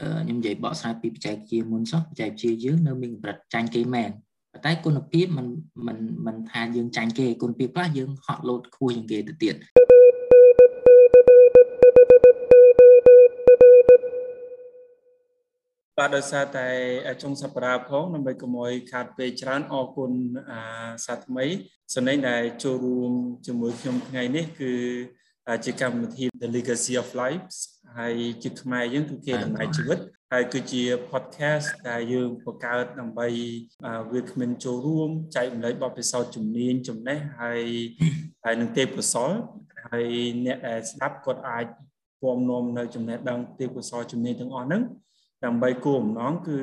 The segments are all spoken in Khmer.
ខ្ញុំនិយាយបកស្រាយពីបច្ចេកវិទ្យាមុនសោះបច្ចេកវិទ្យាយើងនៅមានកម្រិតចាញ់គេមែនប៉ុន្តែគុណភាពมันมันมันថាយើងចាញ់គេគុណភាពខ្លះយើងហត់លោតខ្ពស់ជាងគេទៅទៀតបាទដោយសារតែចុងសប្តាហ៍ផងដើម្បីកុំឲ្យខាតពេលច្រើនអរគុណអាសាថ្មីសនេញដែលចូលរួមជាមួយខ្ញុំថ្ងៃនេះគឺ ជាកម្មវិធី The Legacy of Lives ហើយជាខ្មែរយើងគឺគេដំណើរជីវិតហើយគឺជា podcast ដែលយើងបង្កើតដើម្បីវាគ្មិនចូលរួមចែករំលែកបទពិសោធន៍ជំនាញចំណេះហើយហើយនឹងទេពកោសលហើយអ្នកដែលស្ដាប់គាត់អាចពំនាំនៅចំណេះដឹងទេពកោសលជំនាញទាំងអស់ហ្នឹង ដើម្បីគោលបំណងគឺ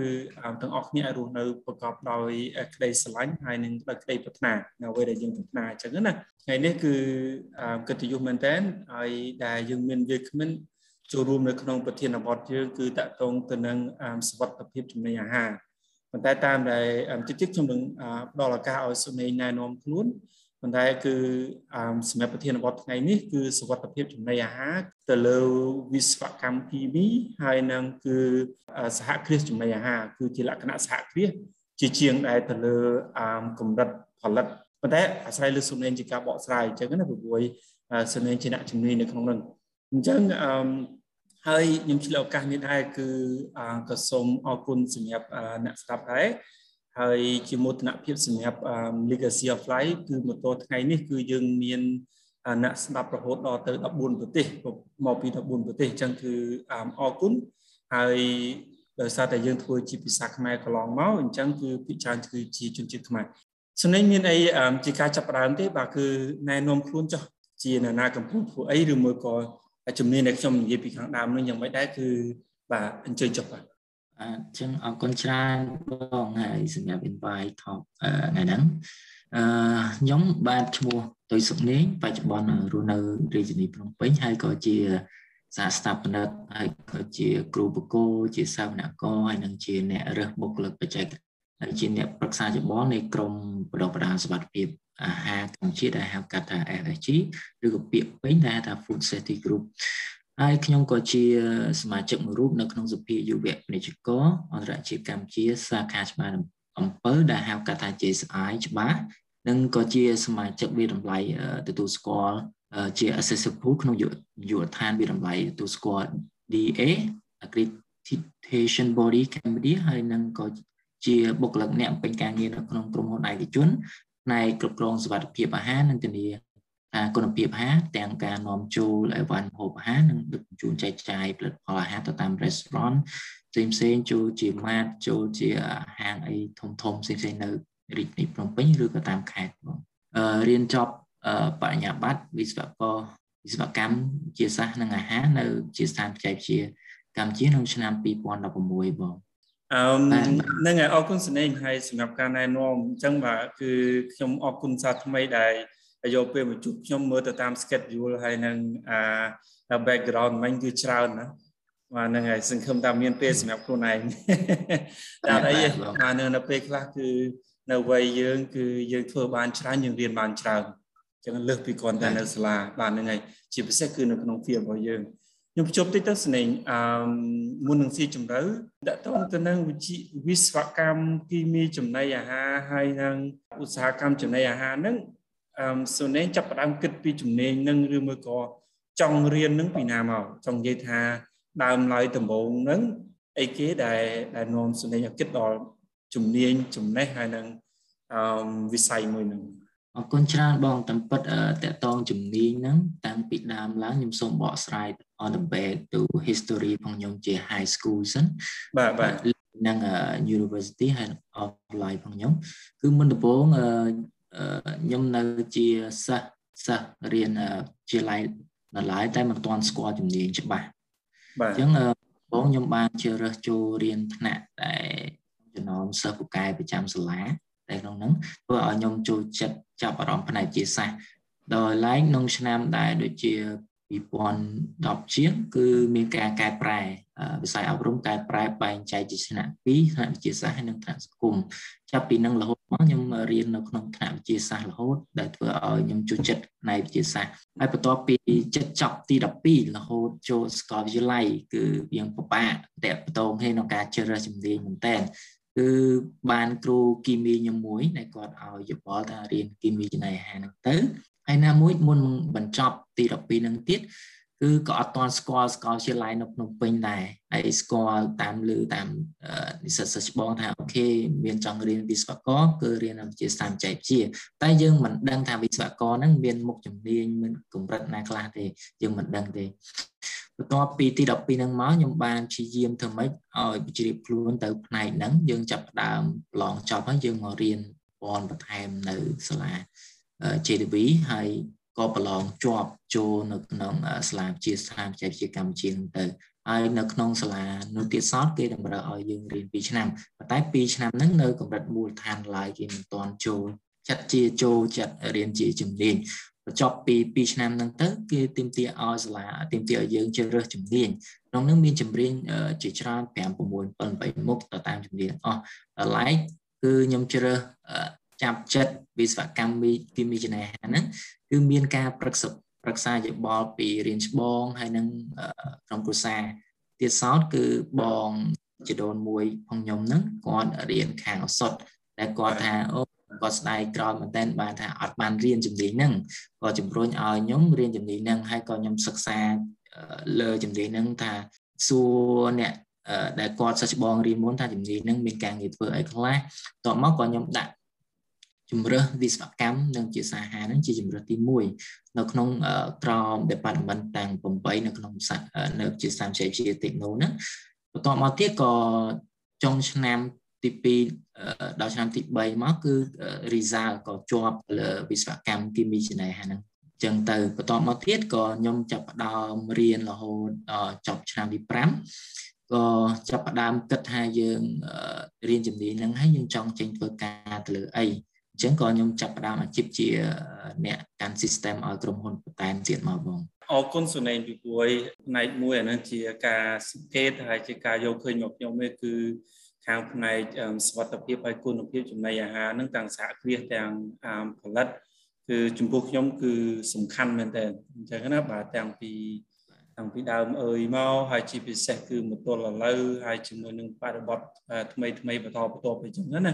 ទាំងអស់គ្នាឲ្យរស់នៅប្រកបដោយក្តីស្រឡាញ់ហើយនឹងដោយក្តីប្រាថ្នានៅអ្វីដែលយើងប្រាថ្នាអញ្ចឹងណាថ្ងៃនេះគឺកិត្តិយសមែនតើហើយដែលយើងមានវាគ្មិនចូលរួមនៅក្នុងប្រធានបទយើងគឺតកតងទៅនឹងសវត្ថភាពចំណីអាហារប៉ុន្តែតាមដែលតិចតិចខ្ញុំនឹងផ្ដល់ឱកាសឲ្យសុនីណែនាំខ្លួន ប៉ុន្តែគឺសម្រាប់ប្រធានបទថ្ងៃនេះគឺសវត្ថភាពចំណីអាហារទៅលើវិស្វកម្មគីមីហើយនឹងគឺសហគ្រាសចំណីអាហារគឺជាលក្ខណៈសហគ្រាសជាជាងដែលទៅលើកម្រិតផលិតប៉ុន្តែអាស្រ័យលើសំឡេងជាការបកស្រាយអញ្ចឹងណាព្រោះសំឡេងជាអ្នកជំនាញនៅក្នុងនោះអញ្ចឹងអឺហើយខ្ញុំឆ្លៀតឱកាសនេះដែរគឺក៏សូមអរគុណសម្រាប់អ្នកស្ដាប់ដែរ ហើយជាមោទនភាពសម្រាប់ Legacy of Life គឺមកទល់ថ្ងៃនេះគឺយើងមានអ្នកស្ដាប់រហូតដល់ទៅ14ប្រទេសមកពី14ប្រទេសអញ្ចឹងគឺអរគុណហើយដោយសារតែយើងធ្វើជាភាសាខ្មែរកន្លងមកអញ្ចឹងគឺពិចារណាគឺជាជនជាតិខ្មែរសំណេងមានអីជាការចាប់ផ្ដើមទេបាទគឺណែនាំខ្លួនចុះជាអ្នកណាកំពុងធ្វើអីឬមួយក៏ជំនាញដែលខ្ញុំនិយាយពីខាងដើមនឹងយ៉ាងម៉េចដែរគឺបាទអញ្ជើញចុះបាទ អញ្ចឹងអរគុណច្រើនបងហើយសម្រាប់ invite talk ថ្ងៃហ្នឹងអឺខ្ញុំបានឈ្មោះទុយសុកនេងបច្ចុប្បន្នរស់នៅរាជធានីភ្នំពេញហើយក៏ជាសាស្ត្រានិកហើយក៏ជាគ្រូបកគោជាសាវនករហើយនិងជាអ្នករើសបុគ្គលិកបច្ចេកហើយជាអ្នកប្រឹក្សាច្បងនៃក្រមបដិបដាសុខភាពអាហារកម្ពុជាដែលហៅកាត់ថា FSG ឬក៏ពាក្យពេញដែលថា Food Safety Group ហើយខ្ញុំក៏ជាសមាជិកមួយរូបនៅក្នុងសភាយុវពាណិជ្ជករអន្តរជាតិកម្ពុជាសាខាច្បារអំពើដែលហៅកាត់ថា JSI ច្បារនិងក៏ជាសមាជិកវិតម្លៃទទួលស្គាល់ជា assessor pool ក្នុងយុវដ្ឋានវិតម្លៃទទួលស្គាល់ DA accreditation body Cambodia ហើយនឹងក៏ជាបុគ្គលិកអ្នកពេញការងារនៅក្នុងក្រុមហ៊ុនឯកជនផ្នែកគ្រប់គ្រងសុវត្ថិភាពអាហារនិងធានា គុណភាពអាហារទាំងការនាំចូលអីវ៉ាន់ហូបអាហារនិងដឹកជញ្ជូនចែកចាយផលិតផលអាហារទៅតាម restaurant ផ្សេងផ្សេងចូលជាម៉ាតចូលជាហាងអីធំធំផ្សេងផ្សេងនៅរាជធានីភ្នំពេញឬក៏តាមខេត្តបងអឺរៀនចប់បរិញ្ញាបត្រវិស្វករវិស្វកម្មជាសាស្ត្រនិងអាហារនៅជាស្ថានបច្ចេកវិទ្យាកម្ពុជាក្នុងឆ្នាំ2016បងអឺនឹងអរគុណសនេងហើយសម្រាប់ការណែនាំអញ្ចឹងបាទគឺខ្ញុំអរគុណសាថ្មីដែល យកពេលមកជួបខ្ញុំមើលទៅតាម schedule ហើយនឹងអា background មិញគឺច្រើនណាបាទហ្នឹងហើយសង្ឃឹមថាមានពេលសម្រាប់ខ្លួនឯងតែអីបាទនៅពេលខ្លះគឺនៅវ័យយើងគឺយើងធ្វើបានច្រើនយើងរៀនបានច្រើនអញ្ចឹងលើសពីគ្រាន់តែនៅសាលាបាទហ្នឹងហើយជាពិសេសគឺនៅក្នុង field របស់យើងខ្ញុំជប់តិចទៅស្នេហ៍អឺមុននឹងស៊ីជម្រៅដាក់តងទៅនឹងវិជ្ជាវិស្វកម្មគីមីចំណីអាហារហើយនឹងឧស្សាហកម្មចំណីអាហារហ្នឹងអឺ សូនេចាប់ផ្ដើមគិតពីជំនាញនឹងឬមួយក៏ចង់រៀននឹងពីណាមកចង់និយាយថាដើមឡើយដំបូងនឹងអីគេដែលដែលនាំសូនេឲ្យគិតដល់ជំនាញចំណេះហើយនឹងអឺវិស័យមួយនឹងអរគុណច្រើនបងតាមពិតតកតងជំនាញហ្នឹងតាំងពីដើមឡើងខ្ញុំសូមបកស្រាយ on the back to history ផងខ្ញុំជា high school សិនបាទបាទនិង university ហើយ offline ផងខ្ញុំគឺមុនដំបូង ខ្ញុំនៅជាសិស្សសិស្សរៀនជាឡៃនៅឡើយតែមិនទាន់ស្គាល់ជំនាញច្បាស់បាទអញ្ចឹងបងខ្ញុំបានជ្រើសរើសចូលរៀនថ្នាក់តែចំណោមសិស្សពូកែប្រចាំសាលាតែក្នុងហ្នឹងធ្វើឲ្យខ្ញុំចូលចិត្តចាប់អារម្មណ៍ផ្នែកជាសាស្ត្រដល់ឡែកក្នុងឆ្នាំដែលដូចជា2010ជាងគឺមានការកែប្រែវិស័យអប់រំកែប្រែបែងចែកជាថ្នាក់2ថ្នាក់វិទ្យាសាស្ត្រហើយនិងថ្នាក់សង្គមចាប់ពីនឹងរហូត បខ្ញុំរៀននៅក្នុងថ្នាក់វិទ្យាសាស្ត្ររហូត ដែលធ្វើឲ្យខ្ញុំចូលចិត្តផ្នែកវិទ្យាសាស្ត្រហើយបន្ទាប់ពីចិត្តចប់ទី12រហូតចូលសាកលវិទ្យាល័យគឺវាពិបាកតកតងគ្នាក្នុងការជ្រើសរើសជំនាញមែនតើគឺបានគ្រូគីមីខ្ញុំមួយដែលគាត់ឲ្យយោបល់ថារៀនគីមីចំណីអាហារហ្នឹងទៅហើយណាមួយមុនបញ្ចប់ទី12ហ្នឹងទៀត គឺក៏អត់ទាន់ស្គាល់ស្គាល់ជាឡាយនៅភ្នំពេញដែរហើយស្គាល់តាមលឺតាមនិស្សិតសិស្សច្បងថាអូខេមានចង់រៀនវិស្វករគឺរៀនវិទ្យាសាស្ត្រចែកជាតែយើងមិនដឹងថាវិស្វករហ្នឹងមានមុខជំនាញមានកម្រិតណាខ្លះទេយើងមិនដឹងទេបន្ទាប់ពីទី12ហ្នឹងមកខ្ញុំបានព្យាយាមធ្វើម៉េចឲ្យជ្រាបខ្លួនទៅផ្នែកហ្នឹងយើងចាប់ផ្ដើមប្រឡងចប់ហើយយើងមករៀនបនបន្ថែមនៅសាលា JDB ហើយ ក៏ប្រឡងជាប់ចូលនៅក្នុងសាលាវិទ្យាស្ថានបច្ចេកវិទ្យាកម្ពុជាហ្នឹងទៅហើយនៅក្នុងសាលានោះទៀតសោតគេតម្រូវឲ្យយើងរៀន2ឆ្នាំប៉ុន្តែ2ឆ្នាំហ្នឹងនៅកម្រិតមូលដ្ឋានឡើយគេមិនទាន់ចូលចាត់ជាចូលចាត់រៀនជាជំនាញបញ្ចប់ពី2ឆ្នាំហ្នឹងទៅគេទាមទារឲ្យសាលាទាមទារឲ្យយើងជ្រើសរើសជំនាញក្នុងនោះមានជំនាញជាច្រើន5 6 7 8មុខទៅតាមជំនាញអស់ដល់ឡែកគឺខ្ញុំជ្រើសចាប់ចិត្តវិស្វកម្មគីមីចំណេះហ្នឹង គឺមានការប្រឹក្សាប្រឹក្សាយោបល់ពីរៀនច្បងហើយនឹងក្រុមគ្រួសារទៀតសោតគឺបងជីដូនមួយផងខ្ញុំហ្នឹងគាត់រៀនខាងអសុតតែគាត់ថាអូគាត់ស្ដាយក្រោយមែនតើបានថាអត់បានរៀនជំនាញហ្នឹងក៏ជំរុញឲ្យខ្ញុំរៀនជំនាញហ្នឹងហើយក៏ខ្ញុំសិក្សាលើជំនាញហ្នឹងថាសួរអ្នកដែលគាត់សិស្សច្បងរៀនមុនថាជំនាញហ្នឹងមានការងារធ្វើអីខ្លះតបមកក៏ខ្ញុំដាក់ ជំរើសវិស្វកម្មនិងជាសាហាហ្នឹងជាជំរើសទី1នៅក្នុងក្រម department ទាំង8នៅក្នុងនៅជាសាស្ត្រវិទ្យា techno ហ្នឹងបន្ទាប់មកទៀតក៏ចុងឆ្នាំទី2ដល់ឆ្នាំទី3មកគឺ result ក៏ជាប់លើវិស្វកម្មគីមីចំណេះហ្នឹងចឹងទៅបន្ទាប់មកទៀតក៏ខ្ញុំចាប់ផ្ដើមរៀនរហូតដល់ចប់ឆ្នាំទី5ក៏ចាប់ផ្ដើមគិតថាយើងរៀនជំនាញហ្នឹងហើយយើងចង់ចេញធ្វើការទៅលើអី អញ្ចឹងក៏ខ្ញុំចាប់ផ្ដើមអាជីពជាអ្នកកាន់ system ឲ្យក្រុមហ៊ុនបន្តែមទៀតមកបងអរគុណសុណេងពីព្រួយផ្នែកមួយអាហ្នឹងជាការសង្កេតហើយជាការយកឃើញមកខ្ញុំនេះគឺខាងផ្នែកសុខភាពហើយគុណភាពចំណីអាហារហ្នឹងទាំងសហគ្រាសទាំងផលិតគឺចំពោះខ្ញុំគឺសំខាន់មែនតើអញ្ចឹងណាបាទទាំងពីតាំងពីដើមអើយមកហើយជាពិសេសគឺមកទល់ឥឡូវហើយជាមួយនឹងបរិបទថ្មីថ្មីបន្តបន្តទៅអញ្ចឹងណា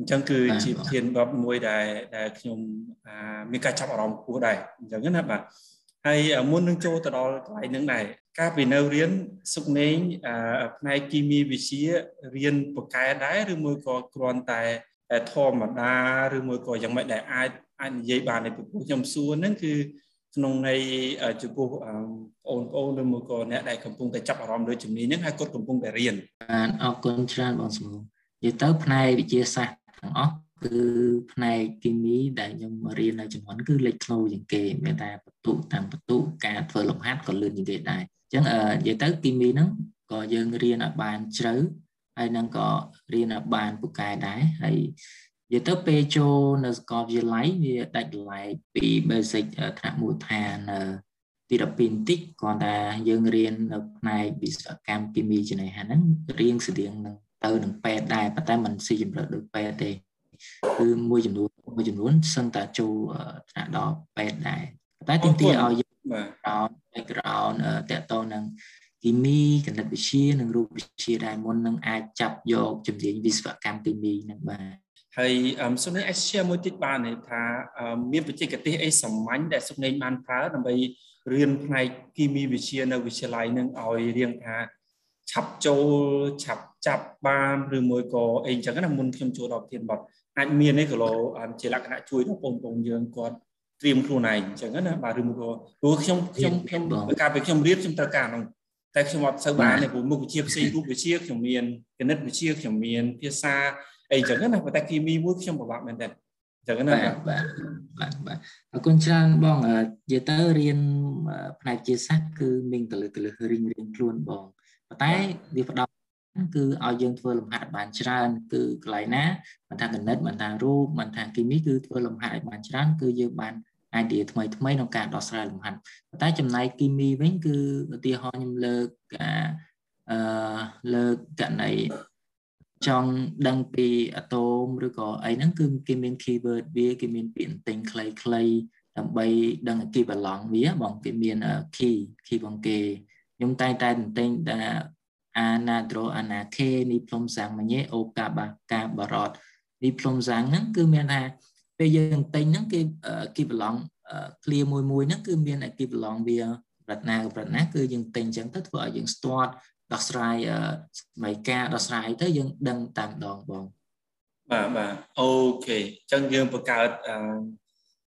អញ្ចឹងគឺជាធានបបមួយដែលដែលខ្ញុំមានការចាប់អារម្មណ៍ខ្ពស់ដែរអញ្ចឹងណាបាទហើយមុននឹងចូលទៅដល់កន្លែងហ្នឹងដែរការពីនៅរៀនសុកណេងផ្នែកគីមីវិទ្យារៀនបកកែដែរឬមួយក៏គ្រាន់តែធម្មតាឬមួយក៏យ៉ាងម៉េចដែលអាចអាចនិយាយបានในពីពួកខ្ញុំសួរហ្នឹងគឺក្នុងន័យចំពោះបងប្អូនឬមួយក៏អ្នកដែលកំពុងតែចាប់អារម្មណ៍លើជំនាញហ្នឹងហើយគាត់កំពុងតែរៀនបានអរគុណច្រើនបងស្មូនិយាយទៅផ្នែកវិទ្យាសាស្ត្រ ទាំងអស់គឺផ្នែកគីមីដែលខ្ញុំរៀននៅជំនាន់គឺលេចធ្លោជាងគេមានតែបន្ទុតាមបន្ទុការធ្វើលំហាត់ក៏លឿនជាងគេដែរអញ្ចឹងនិយាយទៅគីមីហ្នឹងក៏យើងរៀនឲ្យបានជ្រៅហើយនឹងក៏រៀនឲ្យបានពូកែដែរហើយនិយាយទៅពេលចូលនៅសាកលវិទ្យាល័យវាដាច់ឡែកពី basic ថ្នាក់មូលដ្ឋានទី12បន្តិចគ្រាន់តែយើងរៀននៅផ្នែកវិស្វកម្មគីមីចំណេះហ្នឹងរៀងស្តៀងនឹង ទៅនឹងពេទ្យដែរប៉ុន្តែមិនស៊ីជម្រៅដូចពេទ្យទេគឺមួយចំនួនមួយចំនួនសឹងតែចូលថ្នាក់ដល់ពេទ្យដែរតែទីទីឲ្យយើងបាទ background តកតងនឹងគីមីគណិតវិទ្យានិងរូបវិទ្យាដែរមុននឹងអាចចាប់យកជំនាញវិស្វកម្មគីមីនឹងបាទហើយសុនេអាច share មួយតិចបានទេថាមានបច្ចេកទេសអីសាមញ្ញដែលសុនេបានប្រើដើម្បីរៀនផ្នែកគីមីវិទ្យានៅវិទ្យាល័យនឹងឲ្យរៀងថាឆាប់ចូលឆាប់ ចាប់បានឬមួយក៏អីចឹងណាមុនខ្ញុំចូលដល់ប្រធានបទអាចមានទេគីឡូជាលក្ខណៈជួយដល់បងប្អូនយើងគាត់ត្រៀមខ្លួនឯងអញ្ចឹងណាបាទឬមួយក៏ព្រោះខ្ញុំខ្ញុំខ្ញុំកាលពេលខ្ញុំរៀនខ្ញុំត្រូវការហ្នឹងតែខ្ញុំអត់សូវបានទេព្រោះមុខវិជ្ជាផ្សេងរូបវិទ្យាខ្ញុំមានគណិតវិទ្យាខ្ញុំមានភាសាអីចឹងណាប៉ុន្តែគីមីមួយខ្ញុំពិបាកមែនតើចឹងណាបាទបាទបាទបាទអរគុណច្រើនបងនិយាយទៅរៀនផ្នែកជាសាស្ត្រគឺមានទៅលើទៅលើរៀងរៀងខ្លួនបងប៉ុន្តែវាផ្ដោត គឺឲ្យយើងធ្វើលំហាត់បានច្រើន គឺកន្លែងណាមិនថាគណិតមិនថារូបមិនថាគីមីគឺធ្វើលំហាត់ឲ្យបានច្រើនគឺយើងបាន idea ថ្មីថ្មីក្នុងការដោះស្រាយលំហាត់ប៉ុន្តែចំណែកគីមីវិញគឺឧទាហរណ៍ខ្ញុំលើកការអឺលើកករណីចង់ដឹងពីអាតូមឬក៏អីហ្នឹងគឺគេមាន keyword វាគេមានពាក្យទិញខ្លីៗដើម្បីដឹង equivalent វាបងគេមាន key key បងគេខ្ញុំតែងតែទិញថា អាណាដ្រូអាណាខេនេះផ្លុំសាំងមញេអូកាបាកាបារតនេះផ្លុំសាំងហ្នឹងគឺមានថាពេលយើងទិញហ្នឹងគេគេប្រឡង clear មួយមួយហ្នឹងគឺមានគេប្រឡងវាប្រាថ្នាក៏ប្រាថ្នាគឺយើងទិញអញ្ចឹងទៅធ្វើឲ្យយើង start ដោះស្រាយសម័យការដោះស្រាយទៅយើងដឹងតាមដងបងបាទបាទអូខេអញ្ចឹងយើងបង្កើត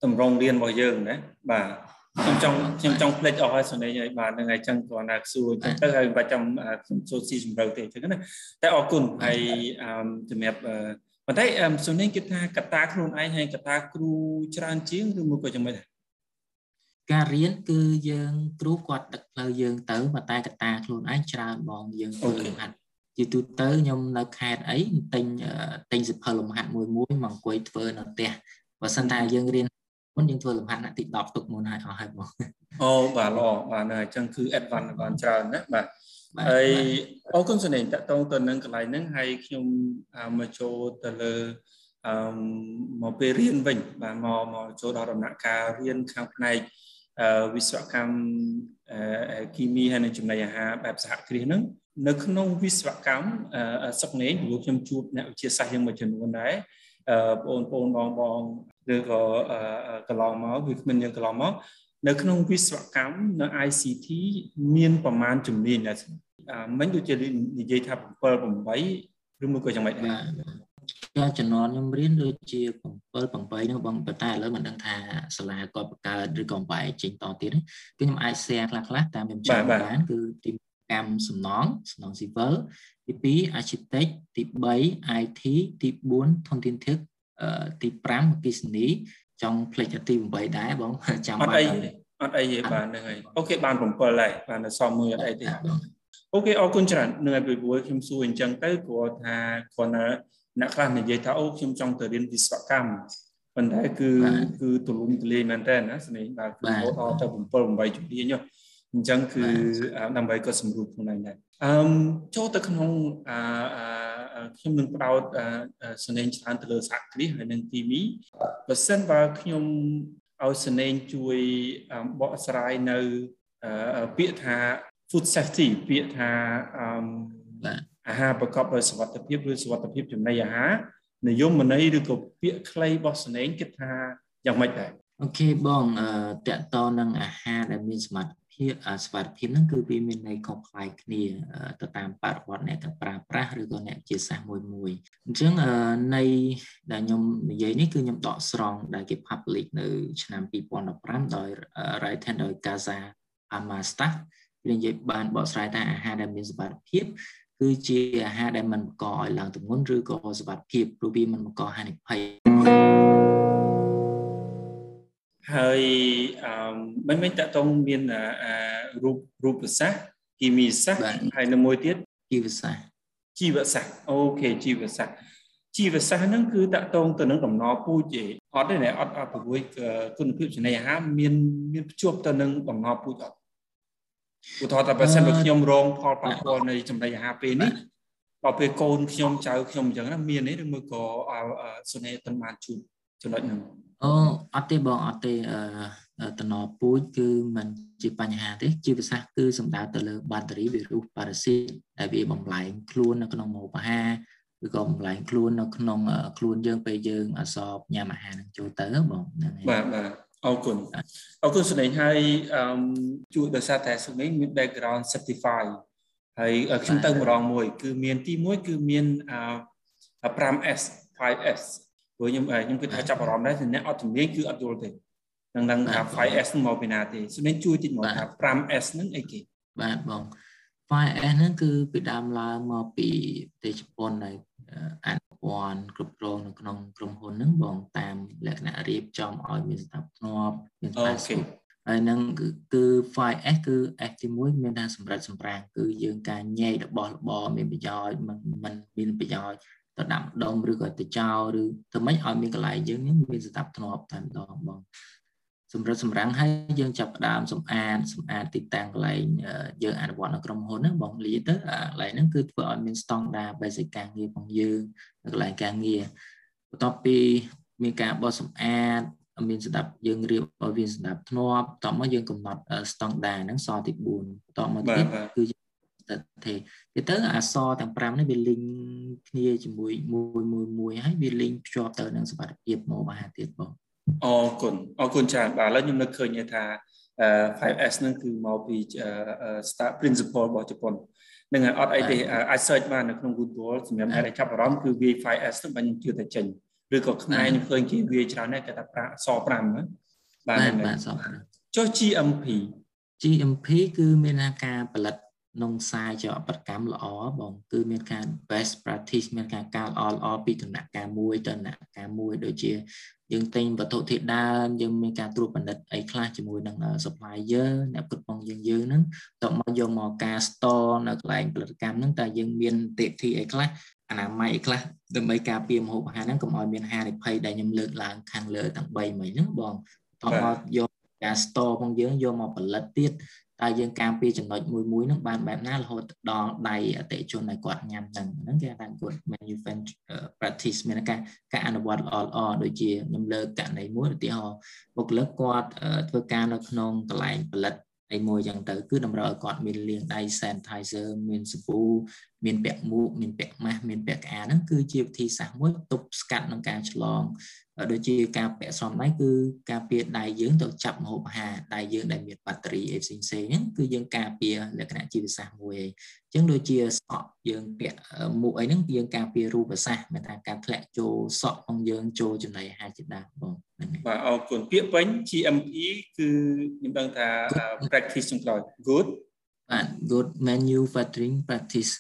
តម្រងរៀនរបស់យើងណាបាទ ខ្ញុំចង់ខ្ញុំចង់ផ្លេចអស់ហើយសនេញហើយបាទនឹងហើយចឹងគ្រាន់តែសួរចឹងទៅហើយបាច់ចាំខ្ញុំសួរស៊ីជម្រៅទេចឹងណាតែអរគុណហើយជំរាបប៉ុន្តែសនេញគិតថាកតាខ្លួនឯងហើយកតាគ្រូច្រើនជាងឬមួយក៏យ៉ាងម៉េចដែរការរៀនគឺយើងគ្រូគាត់ដឹកផ្លូវយើងទៅប៉ុន្តែកតាខ្លួនឯងច្រើនបងយើងធ្វើលំហាត់ជាទូទៅខ្ញុំនៅខេត្តអីទិញទិញសិភៅលំហាត់មួយមួយមកអង្គុយធ្វើនៅផ្ទះបើសិនតែយើងរៀន មុនយើងធ្វើលំហាត់ណាទី10ទុកមុនហើយអស់ហើយបងអូបាទល្អបាទអញ្ចឹងគឺ advance បានច្រើនណាបាទហើយអរគុណសនេតតងទៅនឹងកន្លែងហ្នឹងហើយខ្ញុំមកចូលទៅលើអឺមកពេលរៀនវិញបាទមកមកចូលដល់ដំណាក់កាលរៀនខាងផ្នែកវិស្វកម្មគីមីហើយនិងចំណីអាហារបែបសហគ្រាសហ្នឹងនៅក្នុងវិស្វកម្មសុកនេងព្រោះខ្ញុំជួបអ្នកវិទ្យាសាស្ត្រយើងមួយចំនួនដែរ បងប្អូនបងបងឬក៏កន្លងមកវាគ្មានយើងកន្លងមកនៅក្នុងវិស្វកម្មនៅ ICT មានប្រមាណជំនាញដែរមិញដូចជានិយាយថា7 8ឬមួយក៏យ៉ាងម៉េចដែរចាចំនួនខ្ញុំរៀនដូចជា7 8នោះបងប៉ុន្តែឥឡូវមិនដឹងថាសាលាគាត់បង្កើតឬក៏បែកចេញតទៀតគឺខ្ញុំអាច share ខ្លះខ្លះតាមខ្ញុំចាំបានគឺទី កម្មសំណងសំណង civil ទី2 architect ទី3 IT ទី4ធនធានធឹកទី5អគិសនីចង់ផ្លេចទី8ដែរបងចាំបានអត់អីអត់អីទេបាទហ្នឹងហើយអូខេបាន7ហើយបានសមមួយអត់អីទេអូខេអរគុណច្រើននឹងឲ្យពីព្រោះខ្ញុំសួរអញ្ចឹងទៅព្រោះថាគាត់ណាអ្នកខ្លះនិយាយថាអូខ្ញុំចង់ទៅរៀនវិស្វកម្មប៉ុន្តែគឺគឺទូលំទូលាយមែនតើណាស្នេហ៍បាទគឺរហូតដល់ទៅ7 8ជំនាញ អញ្ចឹងគឺដើម្បីគាត់សម្រួលក្នុងហ្នឹងដែរអឺចូលទៅក្នុងអឺខ្ញុំនឹងបដោតសនេញច្រើនទៅលើសហគ្រាសហើយនិងគីមីបើសិនបើខ្ញុំឲ្យសនេញជួយបកស្រាយនៅពាក្យថា food safety ពាក្យថាអឺអាហារប្រកបដោយសុវត្ថិភាពឬសុវត្ថិភាពចំណីអាហារនិយមន័យឬក៏ពាក្យខ្លីរបស់សនេញគិតថាយ៉ាងម៉េចដែរអូខេបងអឺតកតនឹងអាហារដែលមានសមត្ថ ភាពស្វត្ថិភាពហ្នឹងគឺវាមានន័យខុសប្លែកគ្នាទៅតាមបរិបទអ្នកប្រើប្រាស់ឬក៏អ្នកជាសាសមួយមួយអញ្ចឹងន័យដែលខ្ញុំនិយាយនេះគឺខ្ញុំដកស្រង់ដែលគេ public នៅ ឆ្នាំ2015ដោយ written ដោយ Gaza Amasta វានិយាយបានបកស្រាយថាអាហារដែលមានសុវត្ថិភាពគឺជាអាហារដែលមិនបង្កឲ្យឡើងទម្ងន់ឬក៏សុវត្ថិភាពព្រោះវាមិនបង្កហានិភ័យ ហើយអឺមិនមិនតកតងមានរូបរូបសាស្ត្រគីមីសាស្ត្រហើយនៅមួយទៀតជីវសាស្ត្រជីវសាស្ត្រអូខេជីវសាស្ត្រជីវសាស្ត្រហ្នឹងគឺតកតងទៅនឹងដំណរពូជទេអត់ទេអត់អត់ព្រួយគុណភាពចំណីអាហារមានមានភ្ជាប់ទៅនឹងដំណរពូជអត់ឧទាហរណ៍ថាបើសិនបើខ្ញុំរងផលប៉ះពាល់នៃចំណីអាហារពេលនេះដល់ពេលកូនខ្ញុំចៅខ្ញុំអញ្ចឹងណាមានទេឬមួយក៏សុនេតិនបានជួប ចំណុចហ្នឹងអូអត់ទេបងអត់ទេអឺតំណពូជគឺมันជាបញ្ហាទេជីវសាស្ត្រគឺសំដៅទៅលើបាក់តេរីវីរុសប៉ារ៉ាស៊ីតដែលវាបំលែងខ្លួននៅក្នុងម្ហូបអាហារឬក៏បំលែងខ្លួននៅក្នុងខ្លួនយើងពេលយើងអសបញ៉ាំអាហារនឹងចូលទៅបងហ្នឹងហើយបាទបាទអរគុណអរគុណសុនេញហើយអឺជួយដោយសារតែសុនេញមាន background certify ហើយខ្ញុំទៅម្ដងមួយ គឺមានទី1គឺមានអឺ 5S 5S ព្រោះខ្ញុំខ្ញុំគិតថាចាប់អារម្មណ៍ដែរអ្នកអត់ជំនាញគឺអត់យល់ទេនឹងដឹងថា 5S នឹងមកពីណាទេសុនេញជួយតិចមកថា 5S ហ្នឹងអីគេបាទបង 5S ហ្នឹងគឺពីដើមឡើងមកពីប្រទេសជប៉ុនហើយអនុវត្តគ្រប់គ្រងនៅក្នុងក្រុមហ៊ុនហ្នឹងបងតាមលក្ខណៈរៀបចំឲ្យមានស្ថាបធ្នាប់មាន password ហើយនឹងគឺគឺ 5S គឺ S ទី1មានថាសម្រាប់សម្រាងគឺយើងការញែករបស់របរមានប្រយោជន៍មិនមិនមានប្រយោជន៍ ទៅដាក់ដុំឬក៏ទៅចោលឬធ្វើម៉េចឲ្យមានកន្លែងយើងមានស្ថាបធ្នាប់តែម្ដងបងសម្រិតសម្រាំងហើយយើងចាប់ផ្ដើមសម្អាតសម្អាតទីតាំងកន្លែងយើងអនុវត្តនៅក្រុមហ៊ុនហ្នឹងបងលីទៅកន្លែងហ្នឹងគឺធ្វើឲ្យមានស្តង់ដា basic ការងាររបស់យើងនៅកន្លែងការងារបន្ទាប់ពីមានការបោះសម្អាតមានស្ដាប់យើងរៀបឲ្យវាស្ដាប់ធ្នាប់បន្ទាប់មកយើងកំណត់ស្តង់ដាហ្នឹងសទី4បន្ទាប់មកទៀតគឺ ទៅទេទៅអសទាំង5នេះវាលីងគ្នាជាមួយមួយមួយមួយហើយវាលីងភ្ជាប់ទៅនឹងសមត្ថភាពមកមហាទៀតបងអរគុណអរគុណច្រើនបាទឥឡូវខ្ញុំនឹកឃើញថា 5S ហ្នឹងគឺមកពី start principle របស់ជប៉ុននឹងអត់អីទេអាច search បាននៅក្នុង Google សម្រាប់អ្នកដែលចាប់អារម្មណ៍គឺ V5S ហ្នឹងបាញ់ជឿតែចេញឬក៏ខ្មែរខ្ញុំឃើញគេវាច្រើនដែរគេថាប្រាស5ណាបាទបាទសចុះ GMP GMP គឺមានការផលិត នងសាយជាអបតកម្មល្អបងគឺមានការ best practice មានការការល្អល្អពីដំណាក់កាលមួយទៅដំណាក់កាលមួយដូចជាយើងទិញវត្ថុធាតុដើមយើងមានការត្រួតពិនិត្យអីខ្លះជាមួយនឹង supplier អ្នកផ្គត់ផ្គង់យើងយើងហ្នឹងតមកយកមកការ store នៅកន្លែងផលិតកម្មហ្នឹងតើយើងមានទេធីអីខ្លះអនាម័យអីខ្លះដើម្បីការពារម្ហូបអាហារហ្នឹងកុំឲ្យមានហានិភ័យដែលខ្ញុំលើកឡើងខាងលើទាំង3មិញហ្នឹងបងតមកយកការ store ផងយើងយកមកផលិតទៀត តើយើងការពារចំណុចមួយមួយហ្នឹងបានបែបណារហូតដល់ដៃអតិជនឲ្យគាត់ញ៉ាំហ្នឹងហ្នឹងគេថាគាត់ manufacture practice មានការការអនុវត្តល្អល្អដូចជាខ្ញុំលើកករណីមួយឧទាហរណ៍បុគ្គលិកគាត់ធ្វើការនៅក្នុងកន្លែងផលិតអីមួយចឹងទៅគឺតម្រូវឲ្យគាត់មានលាងដៃ sanitizer មានសាប៊ូ មានពាក់មួកមានពាក់ម៉ាស់មានពាក់ក្អាហ្នឹងគឺជាវិធីសាស្ត្រមួយទប់ស្កាត់នឹងការឆ្លងដូចជាការពាក់សំដៃគឺការពារដៃយើងទៅចាប់មហូបអាហារដៃយើងដែលមានបាក់តេរីអីផ្សេងផ្សេងហ្នឹងគឺយើងការពារលក្ខណៈជីវសាស្ត្រមួយឯងអញ្ចឹងដូចជាសក់យើងពាក់មួកអីហ្នឹងយើងការពាររូបសាស្ត្រមានថាការធ្លាក់ចូលសក់របស់យើងចូលចំណីអាហារជាដើមបងបាទអរគុណពាក្យពេញ GME គឺខ្ញុំដឹងថា practice ចុងក្រោយ good បាទ good menu watering practice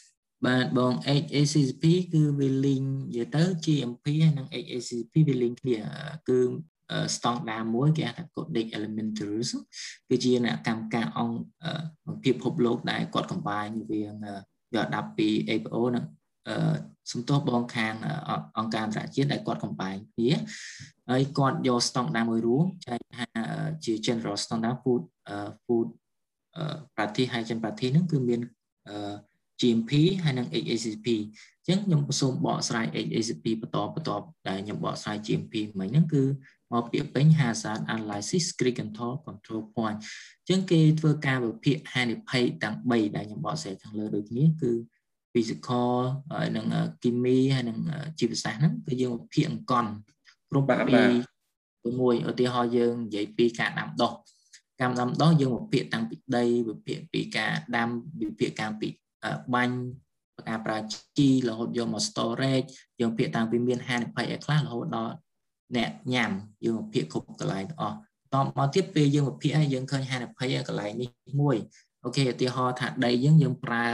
បាទបង HACCP គឺវា link និយាយទៅ GMP ហើយនិង HACCP វា link គ្នាគឺ standard មួយគេហៅថា Codex Alimentarius គឺជាអ្នកកម្មការអង្គពិភពលោកដែលគាត់កំបាញវាយកដាប់ពី APO និងសំទោសបងខាងអង្គការអន្តរជាតិដែលគាត់កំបាញគ្នាហើយគាត់យក standard មួយរួមចែកថាជា general standard food food practice ហើយ general practice ហ្នឹងគឺមាន GMP ហើយនិង HACCP អញ្ចឹងខ្ញុំសូមបកស្រាយ HACCP បន្តបន្តដែលខ្ញុំបកស្រាយ GMP មិញហ្នឹងគឺមកពាក្យពេញ hazard analysis screen control control point អញ្ចឹងគេធ្វើការវិភាគហានិភ័យទាំង3ដែលខ្ញុំបកស្រាយខាងលើដូចគ្នាគឺ physical ហើយនិង chemistry ហើយនិងជីវសាស្ត្រហ្នឹងគឺយើងវិភាគអង្គន់គ្រប់ពីមួយឧទាហរណ៍យើងនិយាយពីការដាំដុះការដាំដុះយើងវិភាគតាំងពីដីវិភាគពីការដាំវិភាគការពី បាញ់ការប្រើជីរហូតយកមក storage យើងភាគតាំងពីមានហានិភ័យឲ្យខ្លះរហូតដល់អ្នកញ៉ាំយើងភាគគ្រប់កន្លែងទាំងអស់តមកទៀតពេលយើងវិភាគហើយយើងឃើញហានិភ័យកន្លែងនេះមួយ អូខេឧទាហរណ៍ថាដីយើងយើងប្រើ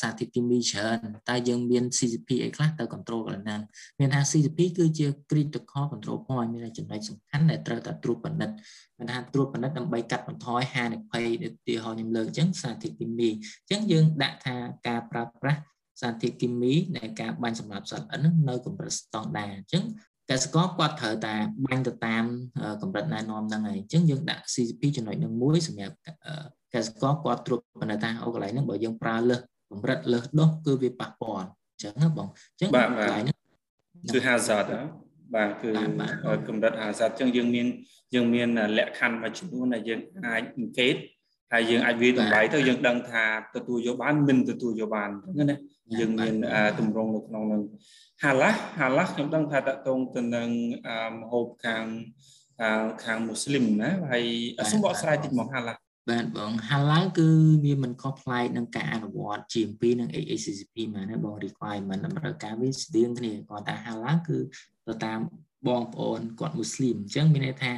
សារធាតុគីមីច្រើនតែយើងមាន CCP អីខ្លះទៅ control កន្លែងហ្នឹងមានថា CCP គឺជា critical control point មានចំណុចសំខាន់ដែលត្រូវតែត្រួតពិនិត្យមានថាត្រួតពិនិត្យដើម្បីកាត់បន្ថយហានិភ័យឧទាហរណ៍ខ្ញុំលើកអញ្ចឹងសារធាតុគីមីអញ្ចឹងយើងដាក់ថាការប្រើប្រាស់សារធាតុគីមីនៃការបាញ់សម្រាប់សត្វល្អិននៅកម្រិតស្តង់ដារអញ្ចឹង កសិករគាត់ត្រូវតែបាញ់ទៅតាមកម្រិតណែនាំហ្នឹងហើយអញ្ចឹងយើងដាក់ CCP ចំណុចនឹងមួយសម្រាប់កសិករគាត់ត្រួតពិនិត្យថាអូកន្លែងហ្នឹងបើយើងប្រើលើសកម្រិតលើសដុសគឺវាប៉ះពាល់អញ្ចឹងណាបងអញ្ចឹងកន្លែងហ្នឹងគឺ hazard បាទគឺកម្រិត hazard អញ្ចឹងយើងមានយើងមានលក្ខខណ្ឌមួយចំនួនដែលយើងអាចអង្កេតហើយយើងអាចវាតម្លៃទៅយើងដឹងថាទទួលយកបានមិនទទួលយកបានអញ្ចឹងណាយើងមានតម្រងនៅក្នុងនឹង ហាឡាហាឡាខ្ញុំដឹងថាតកតងទៅនឹងមហូបខាងខាងមូស្លីមណាហើយសូមបកស្រាយតិចមកហាឡាបាទបងហាឡាគឺវាមិនខុសប្លែកនឹងការអនុវត្ត GMP និង AACCP មកណាបង requirement តម្រូវការវាស្តៀងគ្នាគាត់ថាហាឡាគឺទៅតាមបងប្អូនគាត់មូស្លីមអញ្ចឹងមានន័យថា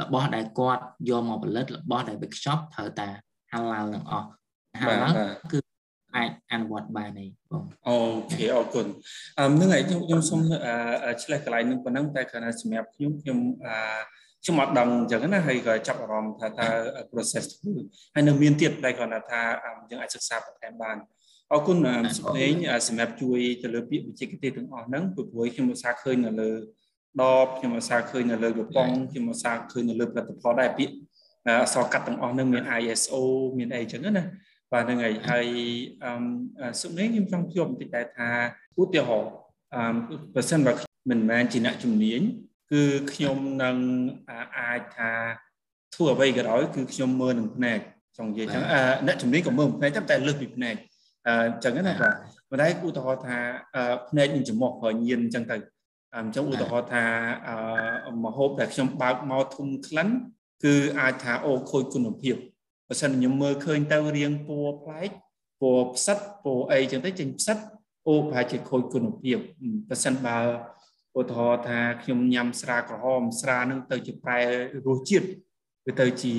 របស់ដែលគាត់យកមកផលិតរបស់ដែលវាខ្ចប់ត្រូវតែហាឡាទាំងអស់ហាឡាគឺ អាចអនុវត្តបានទេបងអូខេអរគុណអឺនឹងហើយខ្ញុំខ្ញុំសូមឆ្លេះកន្លែងនឹងប៉ុណ្ណឹងតែគ្រាន់តែសម្រាប់ខ្ញុំខ្ញុំអឺខ្ញុំអត់ដឹងអញ្ចឹងណាហើយក៏ចាប់អារម្មណ៍ថាតើ process ធ្វើហើយនៅមានទៀតតែគ្រាន់តែថាយើងអាចសិក្សាបន្ថែមបានអរគុណសម្លេងសម្រាប់ជួយទៅលើពាក្យវិជ្ជាទេសទាំងអស់ហ្នឹងព្រោះខ្ញុំឧស្សាហ៍ឃើញនៅលើដបខ្ញុំឧស្សាហ៍ឃើញនៅលើកំប៉ុងខ្ញុំឧស្សាហ៍ឃើញនៅលើផលិតផលដែរពាក្យអក្សរកាត់ទាំងអស់នឹងមាន ISO មានអីចឹងណា បាទហ្នឹងហើយហើយអឺសុខនេះខ្ញុំចង់ជួបបន្តិចដែរថាឧទាហរណ៍អឺបើសិនបើមិនមែនជាអ្នកជំនាញគឺខ្ញុំនឹងអាចថាធ្វើអ្វីក៏ដោយគឺខ្ញុំមើលនឹងភ្នែកចង់និយាយចឹងអ្នកជំនាញក៏មើលភ្នែកតែលើសពីភ្នែកអញ្ចឹងណាបាទប៉ុន្តែឧទាហរណ៍ថាភ្នែកនឹងចំមុះក៏ញៀនអញ្ចឹងទៅអញ្ចឹងឧទាហរណ៍ថាមហូបដែលខ្ញុំបើកមកធំក្លិនគឺអាចថាអូខូចគុណភាព បើសិនខ្ញុំមើលឃើញទៅរៀងពណ៌ប្លែកពណ៌ផ្សិតពណ៌អីចឹងទៅចេញផ្សិតអូប្រហែលជាខូចគុណភាពបើសិនបើឧទាហរណ៍ថាខ្ញុំញ៉ាំស្រាក្រហមស្រានឹងទៅជាប្រែរសជាតិវាទៅជា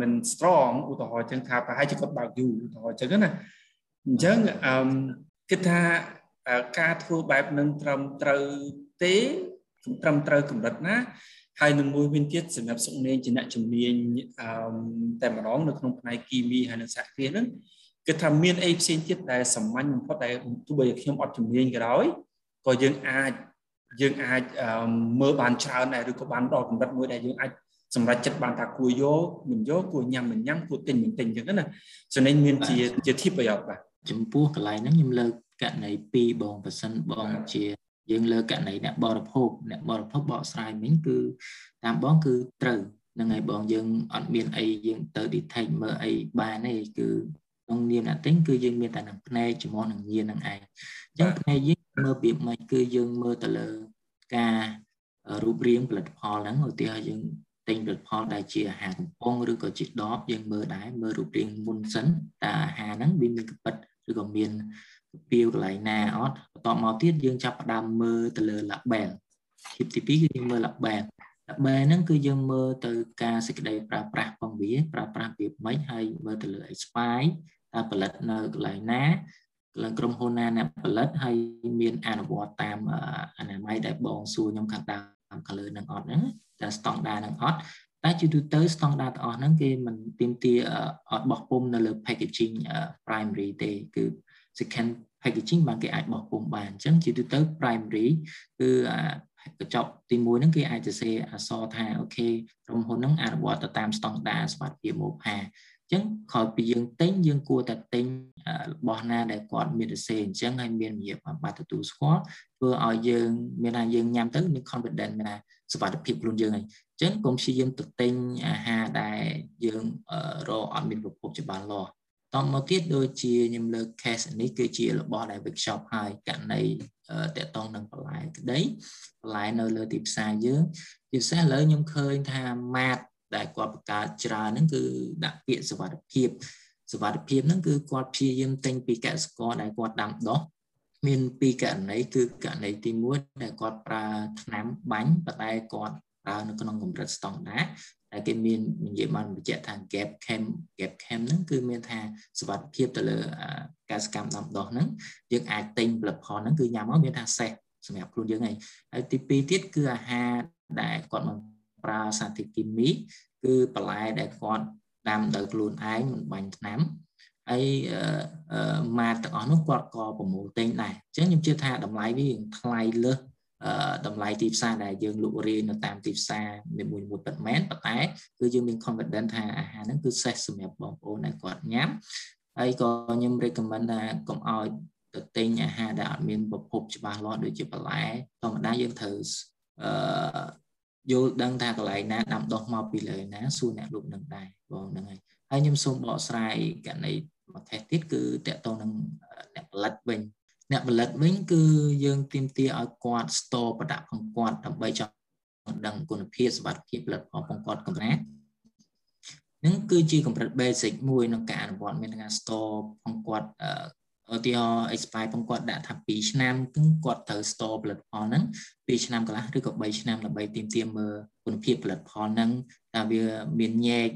មិន strong ឧទាហរណ៍ចឹងថាប្រហែលជាគាត់បើកយូរឧទាហរណ៍ចឹងណាអញ្ចឹងអឺគិតថាការធ្វើបែបនឹងត្រឹមត្រូវទេត្រឹមត្រូវកម្រិតណា ហើយនឹងមួយវិញទៀតសម្រាប់សុខនាងជាអ្នកជំនាញអឺតែម្ដងនៅក្នុងផ្នែកគីមីហើយនិងសហគ្រាសហ្នឹងគឺថាមានអីផ្សេងទៀតដែលសាមញ្ញបំផុតដែលទោះបីខ្ញុំអត់ជំនាញក៏ដោយក៏យើងអាចយើងអាចមើលបានច្រើនដែរឬក៏បានដល់កម្រិតមួយដែលយើងអាចសម្រាប់ចិត្តបានថាគួរយកមិនយកគួរញ៉ាំមិនញ៉ាំគួរទិញមិនទិញអញ្ចឹងណាចំណេញមានជាជាធៀបប្រយោជន៍បាទចំពោះកន្លែងហ្នឹងខ្ញុំលើកករណី2បងប៉ះសិនបងជា យើងលើករណីអ្នកបរិភោគអ្នកបរិភោគបកស្រាយមិញគឺតាមបងគឺត្រូវនឹងហើយបងយើងអត់មានអីយើងទៅ detect មើលអីបានទេគឺក្នុងនាមអ្នកទិញគឺយើងមានតែនឹងភ្នែកជាមួយនឹងញៀននឹងឯងអញ្ចឹងភ្នែកយើងមើលពីមិនគឺយើងមើលទៅលើការរូបរាងផលិតផលហ្នឹងឧទាហរណ៍យើងទិញផលិតផលដែលជាអាហារកំប៉ុងឬក៏ជាដបយើងមើលដែរមើលរូបរាងមុនសិនតើអាហារហ្នឹងវាមានកពិតឬក៏មាន ពីវកន្លែងណាអត់បន្តមកទៀតយើងចាប់ផ្ដើមមើលទៅលើ label ជាទី2គឺយើងមើល label label ហ្នឹងគឺយើងមើលទៅការសេចក្តីប្រើប្រាស់ផងវាប្រើប្រាស់វាមិនហើយមើលទៅលើ expire តើផលិតនៅកន្លែងណាឡើងក្រុមហ៊ុនណាអ្នកផលិតហើយមានអនុវត្តតាមអនាម័យដែលបងសួរខ្ញុំខាងដើមខាងលើនឹងអត់ហ្នឹងតែស្តង់ដារនឹងអត់តែជាទូទៅស្តង់ដារទាំងអស់ហ្នឹងគេមិនទាមទារអត់បោះពុំនៅលើ packaging primary ទេគឺ second packaging បានគេអាចបោះពុំបានអញ្ចឹងជាទូទៅ primary គឺកញ្ចប់ទី1ហ្នឹងគេអាចសរសេរអក្សរថាអូខេក្រុមហ៊ុនហ្នឹងអនុវត្តទៅតាមស្តង់ដារសុវត្ថិភាពម៉ូផាអញ្ចឹងក្រោយពីយើងទិញយើងគួរតែទិញរបស់ណាដែលគាត់មានសរសេរអញ្ចឹងហើយមានវិញ្ញាបបានទទួលស្គាល់ធ្វើឲ្យយើងមានថាយើងញ៉ាំទៅមាន confidence មានថាសុវត្ថិភាពខ្លួនយើងហើយអញ្ចឹងកុំព្យាយាមទៅទិញអាហារដែលយើងរកអត់មានប្រភពច្បាស់លាស់ តមកទៀតដូចជាខ្ញុំលើក case នេះគឺជារបស់ដែល workshop ហើយករណីតកតងនឹងបន្លែក្តីបន្លែនៅលើទីផ្សារយើងជាពិសេសឥឡូវខ្ញុំឃើញថាម៉ាតដែលគាត់បង្កើតច្រើនហ្នឹងគឺដាក់ពាក្យសុវត្ថិភាពសុវត្ថិភាពហ្នឹងគឺគាត់ព្យាយាមទិញពីកសិករដែលគាត់ដាំដុះមានពីរករណីគឺករណីទី1ដែលគាត់ប្រើថ្នាំបាញ់ប៉ុន្តែគាត់ប្រើនៅក្នុងកម្រិតស្តង់ដារ ដែលគេមាននិយាយបានបញ្ជាក់ថា gap cam gap cam ហ្នឹងគឺមានថាសុវត្ថិភាពទៅលើការសកម្មដាំដុះហ្នឹងយើងអាចទិញផលិតផលហ្នឹងគឺញ៉ាំមកមានថាសេះសម្រាប់ខ្លួនយើងហើយហើយទី2ទៀតគឺអាហារដែលគាត់មកប្រើសារធាតុគីមីគឺបន្លែដែលគាត់ដាំដោយខ្លួនឯងមិនបាញ់ថ្នាំហើយម៉ាតទាំងអស់នោះគាត់ក៏ប្រមូលទិញដែរអញ្ចឹងខ្ញុំជឿថាតម្លៃវាថ្លៃលើស តម្លៃទីផ្សារដែលយើងលក់រាយនៅតាមទីផ្សារមួយមួយពិតមែនប៉ុន្តែគឺយើងមាន confidence ថាអាហារហ្នឹងគឺសេះសម្រាប់បងប្អូនដែលគាត់ញ៉ាំហើយក៏ខ្ញុំ recommend ថាកុំឲ្យទៅទិញអាហារដែលអត់មានប្រភពច្បាស់លាស់ដូចជាបន្លែធម្មតាយើងត្រូវអឺយល់ដឹងថាកន្លែងណាដាំដុះមកពីលើណាសួរអ្នកលក់នឹងដែរបងហ្នឹងហើយហើយខ្ញុំសូមបកស្រាយករណីមួយខេសទៀតគឺតកតងនឹងអ្នកផលិតវិញ អ្នកផលិតវិញគឺយើងទាមទារឲ្យគាត់ store product ของគាត់ដើម្បីចង់ដឹងគុណភាពសុវត្ថិភាពផលិតផលของគាត់កម្រានឹងគឺជាកម្រិត basic មួយក្នុងការអនុវត្តមានការ store ของគាត់ឧទាហរណ៍ expire ផងគាត់ដាក់ថា2ឆ្នាំគឺគាត់ត្រូវ store ផលិតផលហ្នឹង2ឆ្នាំកន្លះឬក៏3ឆ្នាំដើម្បីទាមទារមើលគុណភាពផលិតផលហ្នឹងតើវាមានញែក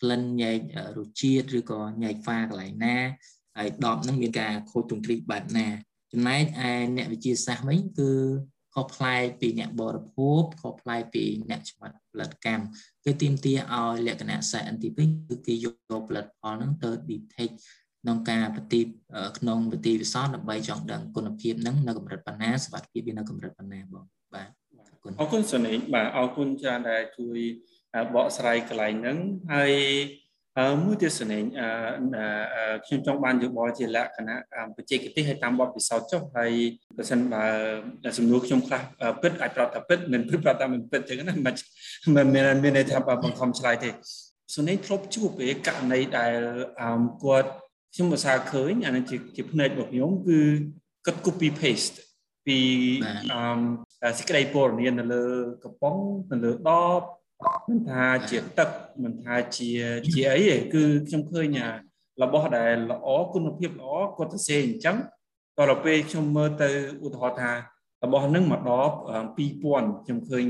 ក្លិនញែករសជាតិឬក៏ញែកហ្វាកន្លែងណា ហើយដបហ្នឹងមានការខូចទ្រង់ទ្រីបែបណាចំណែកឯអ្នកវិទ្យាសាស្ត្រវិញគឺខុសប្លែកពីអ្នកបរិភោគខុសប្លែកពីអ្នកច្បាប់ផលិតកម្មគឺទីមទាឲ្យលក្ខណៈ scientific គឺគេយកផលិតផលហ្នឹងទៅ detect ក្នុងការប្រទីបក្នុងប្រទីវិសោធដើម្បីចង់ដឹងគុណភាពហ្នឹងនៅកម្រិតប៉ុណ្ណាសុវត្ថិភាពវានៅកម្រិតប៉ុណ្ណាបងបាទគុណអរគុណសនេបាទអរគុណច្រើនដែលជួយបកស្រាយកន្លែងហ្នឹងហើយ មួយទៀតសនេខ្ញុំចង់បានយោបល់ជាលក្ខណៈបច្ចេកទេសហើយតាមបទពិសោធន៍ចុះហើយបើសិនបើសំណួរខ្ញុំខ្លះពិតអាចប្រាប់ថាពិតមិនពិតប្រាប់ថាមិនពិតចឹងណាមិនមិនមានមានន័យថាបង្ខំឆ្លើយទេសនេធ្លាប់ជួបពេលករណីដែលគាត់ខ្ញុំឧស្សាហ៍ឃើញអានេះជាជាផ្នែករបស់ខ្ញុំគឺគាត់ copy paste ពីអឺសេចក្តីព័ត៌មាននៅលើកំប៉ុងនៅលើដប មិនថាជាទឹកមិនថាជាជាអីទេគឺខ្ញុំឃើញរបស់ដែលល្អគុណភាពល្អគាត់ទៅសេអញ្ចឹងតទៅពេលខ្ញុំមើលទៅឧទាហរណ៍ថារបស់ហ្នឹងមកដប2000ខ្ញុំឃើញ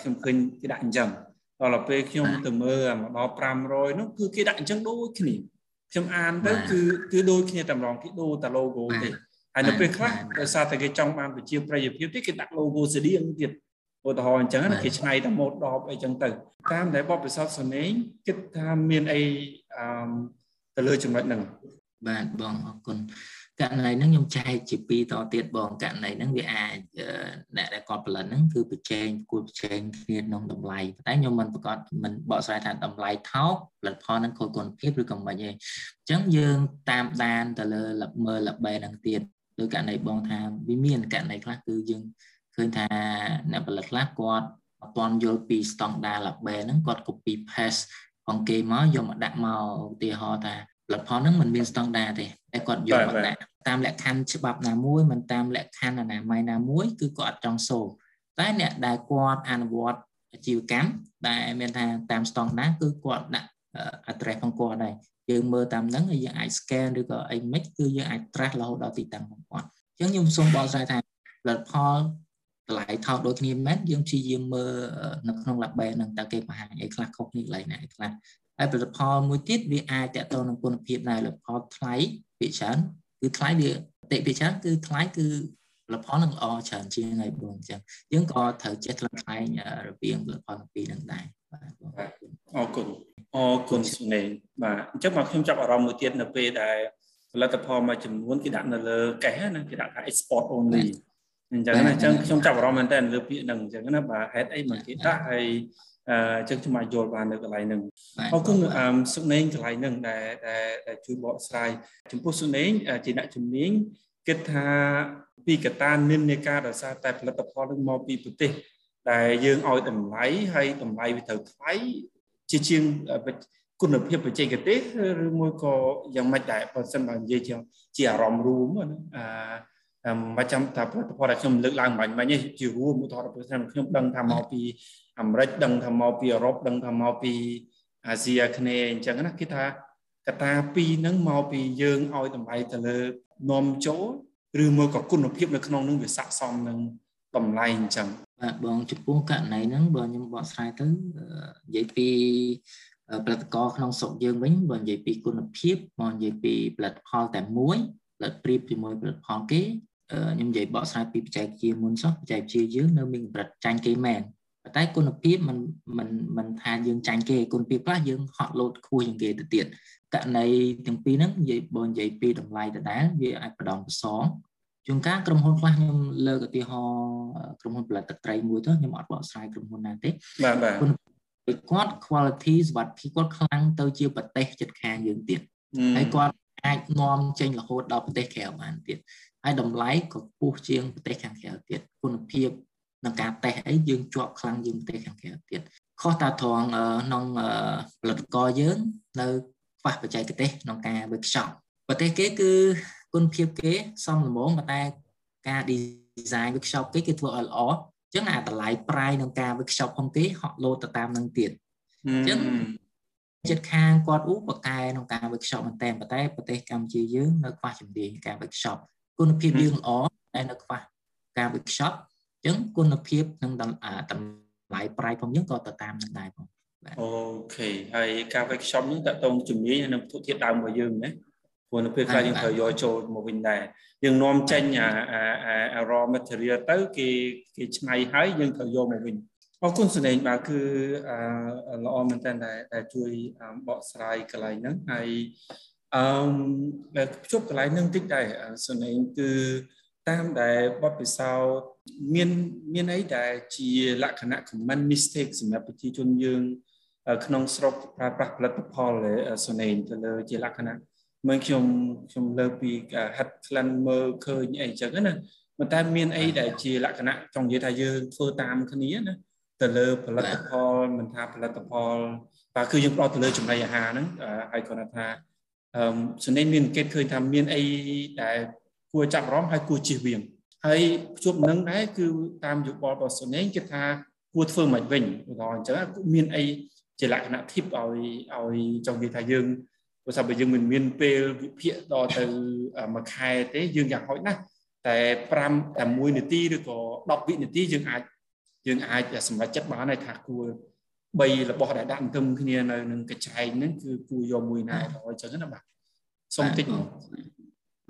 ខ្ញុំឃើញគេដាក់អញ្ចឹងតទៅពេលខ្ញុំទៅមើលមកដល់500នោះគឺគេដាក់អញ្ចឹងដូចគ្នាខ្ញុំអានទៅគឺគឺដូចគ្នាតែម្ដងគេដូរតែ logo ទេហើយនៅពេលខ្លះដោយសារតែគេចង់បានប្រជាប្រិយភាពទេគេដាក់ logo ស្តៀងទៀត ឧទាហរណ៍អញ្ចឹងគេឆ្នៃតែម៉ូតដបអីចឹងទៅតាមដែលបបិសោតសនេងគិតថាមានអីអឺទៅលើចំណុចហ្នឹងបាទបងអរគុណករណីហ្នឹងខ្ញុំចែកជាពីរតទៀតបងករណីហ្នឹងវាអាចអ្នកដែលគាត់ផលិតហ្នឹងគឺប្រជែងគួរប្រជែងគ្នាក្នុងតម្លៃតែខ្ញុំមិនប្រកាសមិនបកស្រាយថាតម្លៃថោកផលិតផលហ្នឹងខូចគុណភាពឬក៏មិនទេអញ្ចឹងយើងតាមដានទៅលើមើលល្បែហ្នឹងទៀតដោយករណីបងថាវាមានករណីខ្លះគឺយើង ឃើញថាអ្នកផលិតខ្លះគាត់អត់ទាន់យល់ពីស្តង់ដារ label ហ្នឹងគាត់ copy paste ផងគេមកយកមកដាក់មកឧទាហរណ៍ថាផលិតផលហ្នឹងมันមានស្តង់ដារទេតែគាត់យកមកដាក់តាមលក្ខខណ្ឌច្បាប់ណាមួយមិនតាមលក្ខខណ្ឌអនាម័យណាមួយគឺគាត់អត់ចង់សូមតែអ្នកដែលគាត់អនុវត្តអាជីវកម្មដែលមានថាតាមស្តង់ដារគឺគាត់ដាក់ address ផងគាត់ដែរយើងមើលតាមហ្នឹងហើយយើងអាច scan ឬក៏អីមិនគឺយើងអាច track រហូតដល់ទីតាំងផងគាត់អញ្ចឹងខ្ញុំសូមបកស្រាយថាផលិតផល តម្លៃថោកដូចគ្នាមែនយើងព្យាយាមមើលនៅក្នុង label ហ្នឹងតើគេបង្ហាញអីខ្លះខុសគ្នាកន្លែងណាអីខ្លះហើយផលិតផលមួយទៀតវាអាចតកតនឹងគុណភាពដែរផលិតផលថ្លៃពីច្រើនគឺថ្លៃវាតិពីច្រើនគឺថ្លៃគឺផលិតផលនឹងល្អច្រើនជាងហើយបងអញ្ចឹងយើងក៏ត្រូវចេះថ្លឹងថ្លែងរវាងផលិតផលទាំងពីរនឹងដែរបាទអរគុណអរគុណសុនេបាទអញ្ចឹងមកខ្ញុំចាប់អារម្មណ៍មួយទៀតនៅពេលដែលផលិតផលមួយចំនួនគេដាក់នៅលើកេះណាគេដាក់ថា export only អញ្ចឹងណាអញ្ចឹងខ្ញុំចាប់អារម្មណ៍មែនតើលើពាក្យហ្នឹងអញ្ចឹងណាបាទហេតុអីមកគេដាក់ហើយអញ្ចឹងខ្ញុំអាចយល់បាននៅកន្លែងហ្នឹងអរគុណអឺសុនេងកន្លែងហ្នឹងដែលដែលជួយបកស្រាយចំពោះសុនេងជាអ្នកជំនាញគិតថាពីកតានិន្នាការដោយសារតែផលិតផលនឹងមកពីប្រទេសដែលយើងឲ្យតម្លៃហើយតម្លៃវាត្រូវថ្លៃជាជាងគុណភាពបច្ចេកទេសឬមួយក៏យ៉ាងម៉េចដែរបើសិនបើនិយាយជាជាអារម្មណ៍រួមណាអា មិនចាំថាផលិតផលដែលខ្ញុំលើកឡើងបាញ់បាញ់នេះជារួមឧទាហរណ៍ទៅខ្ញុំដឹងថាមកពីអាមេរិកដឹងថាមកពីអឺរ៉ុបដឹងថាមកពីអាស៊ីអាគ្នេយ៍អញ្ចឹងណាគឺថាកត្តាពីរហ្នឹងមកពីយើងឲ្យតម្លៃទៅលើនាំចូលឬមកក៏គុណភាពនៅក្នុងនឹងវាស័ក្តិសមនឹងតម្លៃអញ្ចឹងបាទបងចំពោះករណីហ្នឹងបើខ្ញុំបកស្រាយទៅនិយាយពីផលិតករក្នុងស្រុកយើងវិញបើនិយាយពីគុណភាពបើនិយាយពីផលិតផលតែមួយផលិតប្រៀបជាមួយផលិតផលគេ ខ្ញុំនិយាយបកស្រាយពីបច្ចេកវិទ្យាមុនសោះបច្ចេកវិទ្យាយើងនៅមានកម្រិតចាញ់គេមែនតែគុណភាពมันมันมันថាយើងចាញ់គេគុណភាពខ្លះយើងហត់លោតខ្ពស់ជាងគេទៅទៀតករណីទាំងពីរហ្នឹងនិយាយបើនិយាយពីតម្លៃដដែលវាអាចបដងប្រសងជួនកាលក្រុមហ៊ុនខ្លះខ្ញុំលើកឧទាហរណ៍ក្រុមហ៊ុនផលិតទឹកត្រីមួយទៅខ្ញុំអត់បកស្រាយក្រុមហ៊ុនណាទេបាទបាទគាត់ quality សុវត្ថិភាពគាត់ខ្លាំងទៅជាប្រទេសជិតខាងយើងទៀតហើយគាត់អាចនាំចេញរហូតដល់ប្រទេសក្រៅបានទៀត ហើយតម្លៃក៏ខ្ពស់ជាងប្រទេសខាងក្រៅទៀតគុណភាពនឹងការតេស្តអីយើងជាប់ខ្លាំងជាងប្រទេសខាងក្រៅទៀតខុសតាត្រង់ក្នុងផលិតករយើងនៅខ្វះបច្ចេកទេសក្នុងការ workshop ប្រទេសគេគឺគុណភាពគេសមល្មមតែការ design workshop គេគេធ្វើឲ្យល្អអញ្ចឹងអាតម្លៃប្រាយក្នុងការ workshop ផងគេហក់លោតទៅតាមនឹងទៀតអញ្ចឹងចិត្តខាងគាត់ឧបកែក្នុងការ workshop មែនតើប៉ុន្តែប្រទេសកម្ពុជាយើងនៅខ្វះជំនាញការ workshop គុណភាពយើងល្អតែនៅខ្វះការ workshop អញ្ចឹងគុណភាពនិងតម្លៃប្រាយផងយើងក៏ទៅតាមនឹងដែរផងអូខេហើយការ workshop នេះតើតងជំនាញនិងពុទ្ធធាតុដើមរបស់យើងណាព្រោះនៅពេលខ្លះយើងត្រូវយកចូលមកវិញដែរយើងនាំចេញអាអា raw material ទៅគេគេឆ្នៃហើយយើងត្រូវយកមកវិញអរគុណសនេងបាទគឺល្អមែនតើដែលជួយបកស្រាយកន្លែងហ្នឹងហើយ អឺជប់កន្លែងហ្នឹងតិចដែរសនេងគឺតាមដែលបទពិសោធន៍មានមានអីដែលជាលក្ខណៈ common mistake សម្រាប់ប្រជាជនយើងក្នុងស្រុកប្រើប្រាស់ផលិតផលសូនេនទៅលើជាលក្ខណៈមើលខ្ញុំខ្ញុំលើពីហាត់ក្លិនមើលឃើញអីចឹងណាប៉ុន្តែមានអីដែលជាលក្ខណៈចង់និយាយថាយើងធ្វើតាមគ្នាណាទៅលើផលិតផលមិនថាផលិតផលបាទគឺយើងផ្ដោតទៅលើចំណីអាហារហ្នឹងហើយគាត់ថាអឺ សនេនមានអង្កេតឃើញថាមានអីដែលគួរចាប់អារម្មណ៍ហើយគួរជៀសវាងហើយជួបនឹងដែរគឺតាមយោបល់របស់សនេនគេថាគួរធ្វើមិនវិញឧទាហរណ៍អញ្ចឹងមានអីជាលក្ខណៈ tip ឲ្យឲ្យចង់និយាយថាយើងព្រោះថាបើយើងមិនមានពេលវិភាគដល់ទៅមួយខែទេយើងយ៉ាងហោចណាស់តែ5តែ1នាទីឬក៏10វិនាទីយើងអាចយើងអាចសម្រេចចិត្តបានហើយថាគួរ 3របស់ដែលដាក់ទន្ទឹមគ្នានៅនឹងកញ្ឆែងហ្នឹងគឺគួរយកមួយណាទៅអញ្ចឹងណាបាទសូមតិច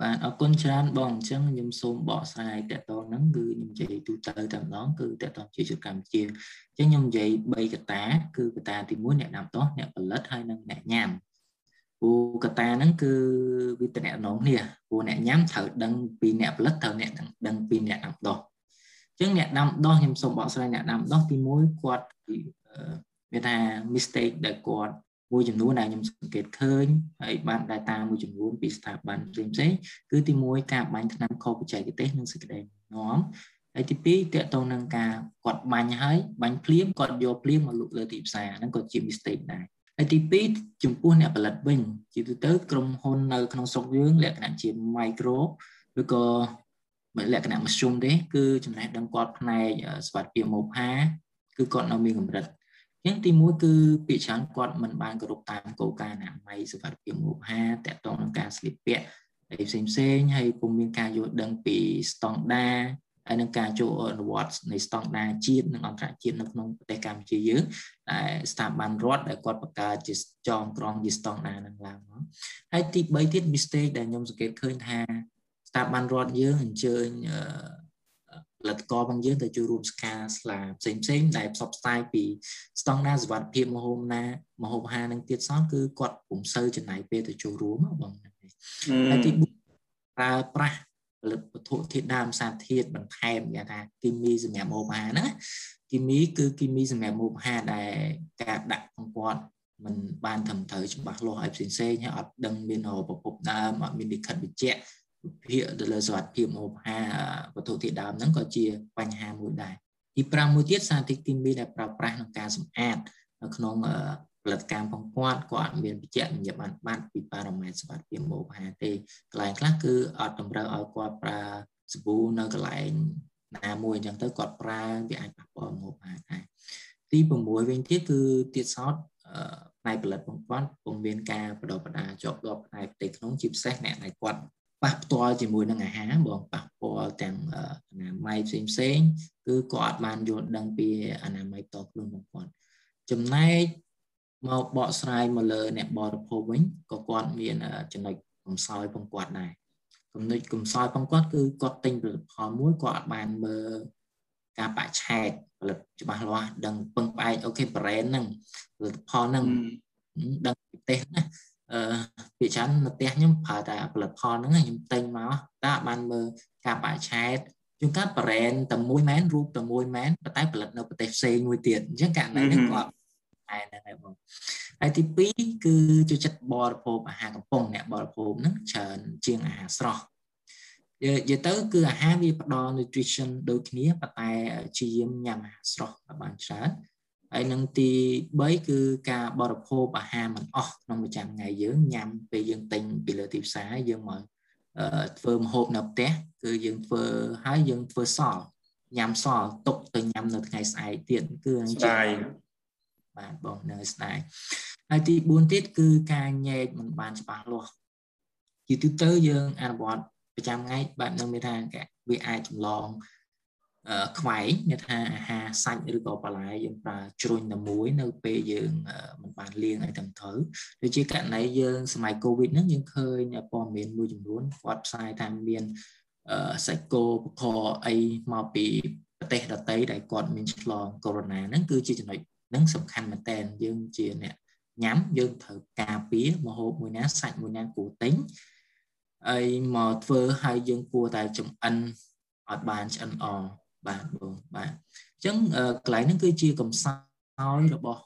បាទអរគុណច្រើនបងអញ្ចឹងខ្ញុំសូមបកស្រាយតកតងហ្នឹងគឺខ្ញុំនិយាយទូទៅតែម្ដងគឺតកតងជាយុទ្ធកម្ពុជាអញ្ចឹងខ្ញុំនិយាយ3កតាគឺកតាទី1អ្នកដាំដុះអ្នកផលិតហើយនិងអ្នកញ៉ាំព្រោះកតាហ្នឹងគឺវាតំណែងគ្នាព្រោះអ្នកញ៉ាំត្រូវដឹងពីអ្នកផលិតត្រូវអ្នកដឹងពីអ្នកដាំដុះអញ្ចឹងអ្នកដាំដុះខ្ញុំសូមបកស្រាយអ្នកដាំដុះទី1គាត់ វាថា mistake ដែលគាត់មួយចំនួនដែលខ្ញុំសង្កេតឃើញហើយបាន data មួយចំនួនពីស្ថាប័នផ្សេងផ្សេងគឺទី1ការបាញ់ថ្នាំខុសបច្ចេកទេសនិងសេចក្តីនាំហើយទី2តកតងនឹងការគាត់បាញ់ហើយបាញ់ភ្លាមគាត់យកភ្លាមមកលក់លើទីផ្សារហ្នឹងក៏ជា mistake ដែរហើយទី2ចំពោះអ្នកផលិតវិញជាទូទៅក្រុមហ៊ុននៅក្នុងស្រុកយើងលក្ខណៈជា micro ឬក៏លក្ខណៈមធ្យមទេគឺចំណេះដឹងគាត់ផ្នែកសវត្ថភាពម៉ូផាគឺគាត់នៅមានកម្រិត អញ្ចឹងទី1គឺពាក្យច្រើនគាត់មិនបានគោរពតាមគោលការណ៍អនាម័យសុខភាពមុខហាតកតងនឹងការស្លៀកពាក់ហើយផ្សេងផ្សេងហើយពុំមានការយល់ដឹងពីស្តង់ដាហើយនឹងការចូលអនុវត្តនៃស្តង់ដាជាតិនិងអន្តរជាតិនៅក្នុងប្រទេសកម្ពុជាយើងដែលស្ថាប័នរដ្ឋដែលគាត់បង្កើតជាចងក្រងជាស្តង់ដានឹងឡើងមកហើយទី3ទៀត mistake ដែលខ្ញុំសង្កេតឃើញថាស្ថាប័នរដ្ឋយើងអញ្ជើញ ផលិតកររបស់យើងទៅចូលរួមស្ការស្លាផ្សេងផ្សេងដែលផ្សព្វផ្សាយពីស្តង់ដារសុវត្ថិភាពមហោមណាមហោមហានឹងទៀតសោះគឺគាត់ពុំសូវចំណាយពេលទៅចូលរួមបងហើយទី4ប្រើប្រាស់ផលិតវត្ថុធាតុដើមសារធាតុបន្ថែមគេថាគីមីសម្រាប់មហោមហាណាគីមីគឺគីមីសម្រាប់មហោមហាដែលការដាក់ក្នុងគាត់มันបានធ្វើត្រូវច្បាស់លាស់ឲ្យផ្សេងផ្សេងហើយអត់ដឹងមានប្រភពដើមអត់មានលិខិតបញ្ជាក់ ភាគទៅលើសវត្ថភាពម្ហូបអាហារវត្ថុធាតុដើមហ្នឹងក៏ជាបញ្ហាមួយដែរទី5មួយទៀតសារធាតុគីមីដែលប្រើប្រាស់ក្នុងការសម្អាតនៅក្នុងផលិតកម្មផងគាត់គាត់មានបញ្ជាក់បញ្ញត្តិបានបាត់ពីប៉ារ៉ាម៉ែត្រសវត្ថភាពម្ហូបអាហារទេកន្លែងខ្លះគឺអត់តម្រូវឲ្យគាត់ប្រើសាប៊ូនៅកន្លែងណាមួយអញ្ចឹងទៅគាត់ប្រើវាអាចប៉ះពាល់ម្ហូបអាហារដែរទី6វិញទៀតគឺទៀតសោតផ្នែកផលិតផងគាត់ពុំមានការបដិបដាជាប់លាប់ផ្នែកផ្ទៃក្នុងជាពិសេសអ្នកដែលគាត់ ប៉ះផ្ទាល់ជាមួយនឹងអាហារបងប៉ះពាល់ទាំងអនាម័យផ្សេងផ្សេងគឺគាត់អត់បានយល់ដឹងពីអនាម័យតខ្លួនរបស់គាត់ចំណែកមកបកស្រាយមកលើអ្នកបរិភោគវិញក៏គាត់មានចំណុចកំសោយផងគាត់ដែរចំណុចកំសោយផងគាត់គឺគាត់ទិញផលិតផលមួយគាត់អត់បានមើលការបច្ឆេកផលិតច្បាស់លាស់ដឹងពឹងផ្អែកអូខេ brand ហ្នឹងផលិតផលហ្នឹងដឹងប្រទេសណា អឺពីច្រើននៅផ្ទះខ្ញុំប្រើតែផលិតផលហ្នឹងខ្ញុំទិញមកតែអត់បានមើលការបាក់ឆែតជួនកាល brand តែមួយមែនរូបតែមួយមែនប៉ុន្តែផលិតនៅប្រទេសផ្សេងមួយទៀតអញ្ចឹងករណីនេះគាត់តែហ្នឹងហើយបងហើយទី2គឺចូលចិត្តបរិភោគអាហារកំប៉ុងអ្នកបរិភោគហ្នឹងច្រើនជាងអាហារស្រស់និយាយទៅគឺអាហារវាផ្ដល់ nutrition ដូចគ្នាប៉ុន្តែជាយាមញ៉ាំអាហារស្រស់បានច្រើន ហើយនឹងទី3គឺការបរិភោគអាហារមិនអស់ក្នុងប្រចាំថ្ងៃយើងញ៉ាំពេលយើងទិញពីលើទីផ្សារយើងមកធ្វើម្ហូបនៅផ្ទះគឺយើងធ្វើហើយយើងធ្វើសល់ញ៉ាំសល់ទុកទៅញ៉ាំនៅថ្ងៃស្អែកទៀតគឺស្ដាយបាទបងនៅស្ដាយហើយទី4ទៀតគឺការញែកមិនបានច្បាស់លាស់ជាទូទៅយើងអនុវត្តប្រចាំថ្ងៃបែបនឹងមានថាវាអាចចម្លង ខ្វែងមានថាអាហារសាច់ឬក៏បន្លែយើងប្រើជ្រុញតែមួយនៅពេលយើងមិនបានលាងឲ្យត្រឹមត្រូវដូចជាករណីយើងសម័យកូវីដហ្នឹងយើងឃើញព័ត៌មានមួយចំនួនគាត់ផ្សាយថាមានសាច់គោបខអីមកពីប្រទេសដទៃដែលគាត់មានឆ្លងកូវីដហ្នឹងគឺជាចំណុចហ្នឹងសំខាន់មែនតើយើងជាអ្នកញ៉ាំយើងត្រូវការពារមហូបមួយណាសាច់មួយណាគួរទិញហើយមកធ្វើឲ្យយើងគួរតែចំអិនអត់បានឆ្អិនអ បាទបងបាទអញ្ចឹងកន្លែងហ្នឹងគឺជាកំសោយរបស់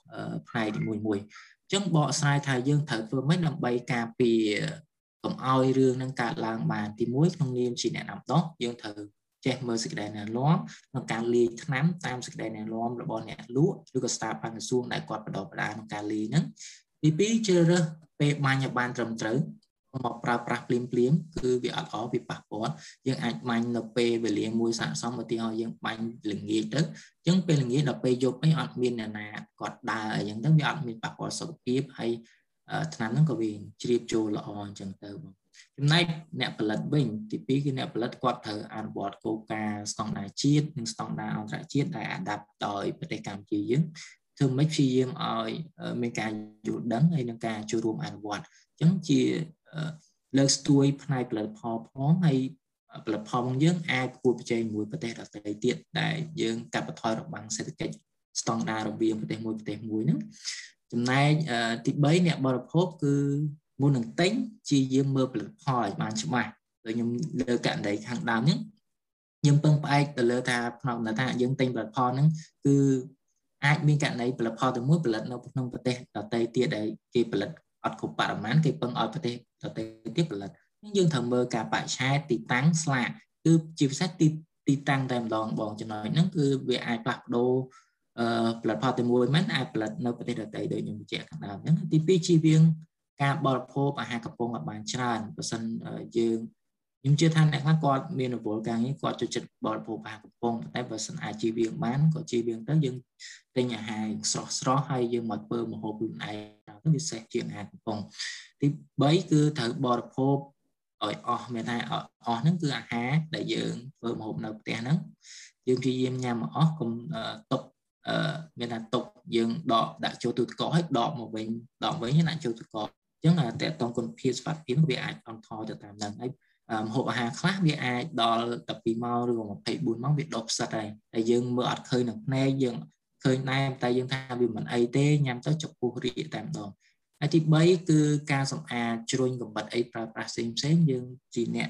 ផ្នែកទីមួយមួយអញ្ចឹងបកស្រាយថាយើងត្រូវធ្វើម៉េចដើម្បីការពារកុំឲ្យរឿងហ្នឹងកើតឡើងបានទីមួយក្នុងនាមជាអ្នកណាំដោះយើងត្រូវចេះមើលសេចក្តីណែនាំក្នុងការលាយថ្នាំតាមសេចក្តីណែនាំរបស់អ្នកលក់ឬក៏ស្ថាប័នក្រសួងដែលគាត់បដិបដាក្នុងការលាយហ្នឹងទីពីរជ្រើសរើសពេលបាញ់ឲ្យបានត្រឹមត្រូវ មកប្រើប្រាស់ភ្លាមភ្លាមគឺវាអត់ល្អវាប៉ះពាល់យើងអាចបាញ់នៅពេលវេលាមួយស័ក្តិសមឧទាហរណ៍យើងបាញ់ល្ងាចទៅអញ្ចឹងពេលល្ងាចដល់ពេលយប់អីអត់មានអ្នកណាគាត់ដើរអីចឹងទៅវាអត់មានប៉ះពាល់សុខភាពហើយឆ្នាំហ្នឹងក៏វាជ្រាបចូលល្អអញ្ចឹងទៅបងចំណែកអ្នកផលិតវិញទី2គឺអ្នកផលិតគាត់ត្រូវអនុវត្តគោលការណ៍ស្តង់ដារជាតិនិងស្តង់ដារអន្តរជាតិដែលអាដាប់ដោយប្រទេសកម្ពុជាយើងធ្វើម៉េចព្យាយាមឲ្យមានការយល់ដឹងហើយនឹងការចូលរួមអនុវត្តអញ្ចឹងជា លើកស្ទួយផ្នែកផលិតផលផងហើយផលិតផលរបស់យើងអាចគួរប្រជែងមួយប្រទេសដទៃទៀតដែលយើងកាត់បន្ថយរបាំងសេដ្ឋកិច្ចស្តង់ដាររវាងប្រទេសមួយប្រទេសមួយហ្នឹងចំណែកទី3អ្នកបរិភោគគឺមុននឹងទិញជាយើងមើលផលិតផលឲ្យបានច្បាស់ដូចខ្ញុំលើករណីខាងដើមហ្នឹងយើងពឹងផ្អែកទៅលើថាផ្នែកថាយើងទិញផលិតផលហ្នឹងគឺអាចមានករណីផលិតផលទៅមួយផលិតនៅក្នុងប្រទេសដទៃទៀតដែលគេផលិត អត់គ្រប់បរិមាណគេពឹងឲ្យប្រទេសដទៃទៀតផលិតយើងត្រូវមើលការបច្ឆេទទីតាំងស្លាកគឺជាពិសេសទីទីតាំងតែម្ដងបងចំណុចហ្នឹងគឺវាអាចផ្លាស់ប្ដូរអឺផលិតផលតែមួយមិនអាចផលិតនៅប្រទេសដទៃដូចខ្ញុំបញ្ជាក់ខាងដើមហ្នឹងទី2ជៀសវាងការបរិភោគអាហារកំប៉ុងឲ្យបានច្រើនបើសិនយើង ខ្ញុំជឿថាអ្នកខ្លះគាត់មានរវល់ការងារគាត់ចូលចិត្តបរិភោគអាហារកំប៉ុងតែបើសិនអាចជៀសវាងបានក៏ជៀសវាងទៅយើងទិញអាហារស្រស់ស្រស់ហើយយើងមកធ្វើម្ហូបខ្លួនឯងទៅវាសេះជាងអាហារកំប៉ុងទី3គឺត្រូវបរិភោគឲ្យអស់មានថាអស់ហ្នឹងគឺអាហារដែលយើងធ្វើម្ហូបនៅផ្ទះហ្នឹងយើងព្យាយាមញ៉ាំមកអស់កុំຕົកអឺមានថាຕົកយើងដកដាក់ចូលទូទឹកកកហើយដកមកវិញដកវិញដាក់ចូលទូទឹកកកអញ្ចឹងតើតងគុណភាពស្វាត់ភាពវាអាចអន់ថយទៅតាមហ្នឹងហើយ ម្ហូបអាហារខ្លះវាអាចដល់12ម៉ោងឬ24ម៉ោងវាដុះផ្សិតហើយតែយើងមើលអត់ឃើញនឹងភ្នែកយើងឃើញដែរតែយើងថាវាមិនអីទេញ៉ាំទៅចុកពុះរីកតែម្ដងហើយទី3គឺការសម្អាតជ្រុញកំបិតអីប្រើប្រាស់ផ្សេងផ្សេងយើងជាអ្នក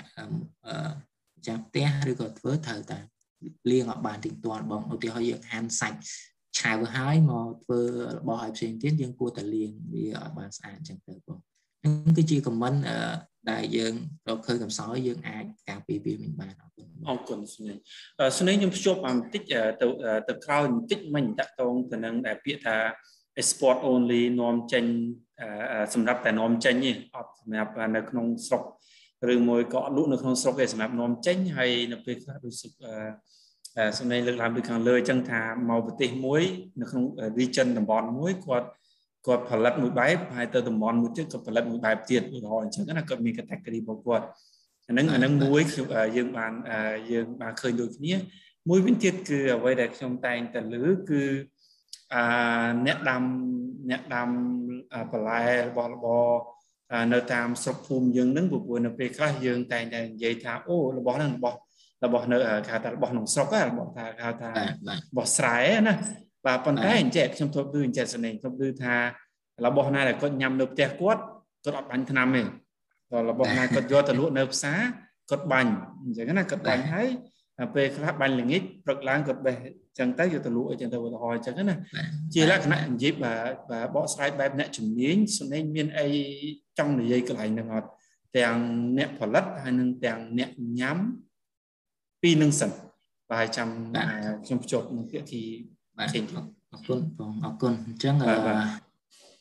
ចាំផ្ទះឬក៏ធ្វើត្រូវតែលាងឲ្យបានទៀងទាត់បងឧទាហរណ៍យើងហាន់សាច់ឆៅហើយមកធ្វើរបស់ឲ្យផ្សេងទៀតយើងគួរតែលាងវាឲ្យបានស្អាតអញ្ចឹងទៅបងនឹងគឺជាខមមិន ដែលយើងរកឃើញកំសោយយើងអាចការពារវាមិនបានអរគុណអរគុណស្នេហ៍ស្នេហ៍ខ្ញុំភ្ជាប់បន្តិចទៅទៅក្រោយបន្តិចមិញតកតងទៅនឹងដែលពាក្យថា export only នាំចេញសម្រាប់តែនាំចេញទេអត់សម្រាប់នៅក្នុងស្រុកឬមួយក៏អត់លក់នៅក្នុងស្រុកទេសម្រាប់នាំចេញហើយនៅពេលខ្លះដូចសម្ដែងលើកឡើងពីខាងលើអញ្ចឹងថាមកប្រទេសមួយនៅក្នុង region តំបន់មួយគាត់ គាត់ផលិតមួយបែបហើយទៅតំបន់មួយទៀតគាត់ផលិតមួយបែបទៀតឧទាហរណ៍អញ្ចឹងណាគាត់មាន category របស់គាត់អាហ្នឹងអាហ្នឹងមួយយើងបានយើងបានឃើញដូចគ្នា មួយវិញទៀតគឺអ្វីដែលខ្ញុំតែងតែលើគឺអាអ្នកដាំអ្នកដាំបន្លែរបស់របរនៅតាមស្រុកភូមិយើងហ្នឹងព្រោះនៅពេលខ្លះយើងតែងតែនិយាយថាអូរបស់ហ្នឹងរបស់របស់នៅគេហៅថារបស់ក្នុងស្រុករបស់ថាគេហៅថារបស់ស្រែណា បាទប៉ុន្តែអញ្ចឹងខ្ញុំធ្លាប់ឮអញ្ចឹងសនេខ្ញុំឮថារបស់ណាដែលគាត់ញ៉ាំនៅផ្ទះគាត់គាត់អត់បាញ់ថ្នាំទេដល់របស់ណាគាត់យកទៅលក់នៅផ្សារគាត់បាញ់អញ្ចឹងណាគាត់បាញ់ហើយពេលខ្លះបាញ់ល្ងាចព្រឹកឡើងគាត់បេះអញ្ចឹងទៅយកទៅលក់អីចឹងទៅឧទាហរណ៍អញ្ចឹងណាជាលក្ខណៈនិយាយបាទបកស្រាយបែបអ្នកជំនាញសនេមានអីចង់និយាយកន្លែងហ្នឹងអត់ទាំងអ្នកផលិតហើយនឹងទាំងអ្នកញ៉ាំពីនឹងសិនបាទចាំខ្ញុំភ្ជាប់នឹងភាគី បាទអរគុណបងអរគុណអញ្ចឹងអឺ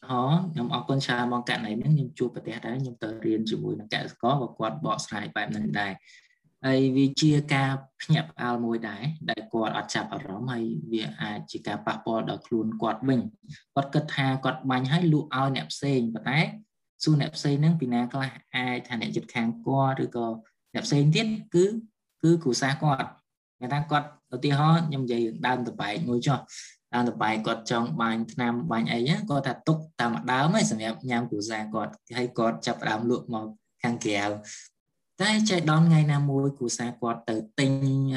ខ្ញុំអរគុណច្រើនបងករណីហ្នឹងខ្ញុំជួបប្រទេសដែរខ្ញុំទៅរៀនជាមួយនឹងកសិករក៏គាត់បកស្រាយបែបហ្នឹងដែរហើយវាជាការភ្ញាក់ផ្អើលមួយដែរដែលគាត់អត់ចាប់អារម្មណ៍ហើយវាអាចជាការប៉ះពាល់ដល់ខ្លួនគាត់វិញគាត់គិតថាគាត់បាញ់ឲ្យលក់ឲ្យអ្នកផ្សេងប៉ុន្តែសួរអ្នកផ្សេងហ្នឹងពីណាខ្លះអាចថាអ្នកចិត្តខាងគាត់ឬក៏អ្នកផ្សេងទៀតគឺគឺគ្រូសាគាត់ គេថាគាត់ឧទាហរណ៍ខ្ញុំនិយាយដើមតបែកមួយចុះដើមតបែកគាត់ចង់បាញ់ថ្នាំបាញ់អីគាត់ថាទុកតាមដើមហ្នឹងសម្រាប់ញ៉ាំគ្រូសាគាត់ហើយគាត់ចាប់ដើមលក់មកខាងក្រៅតែចៃដនថ្ងៃណាមួយគ្រូសាគាត់ទៅទិញ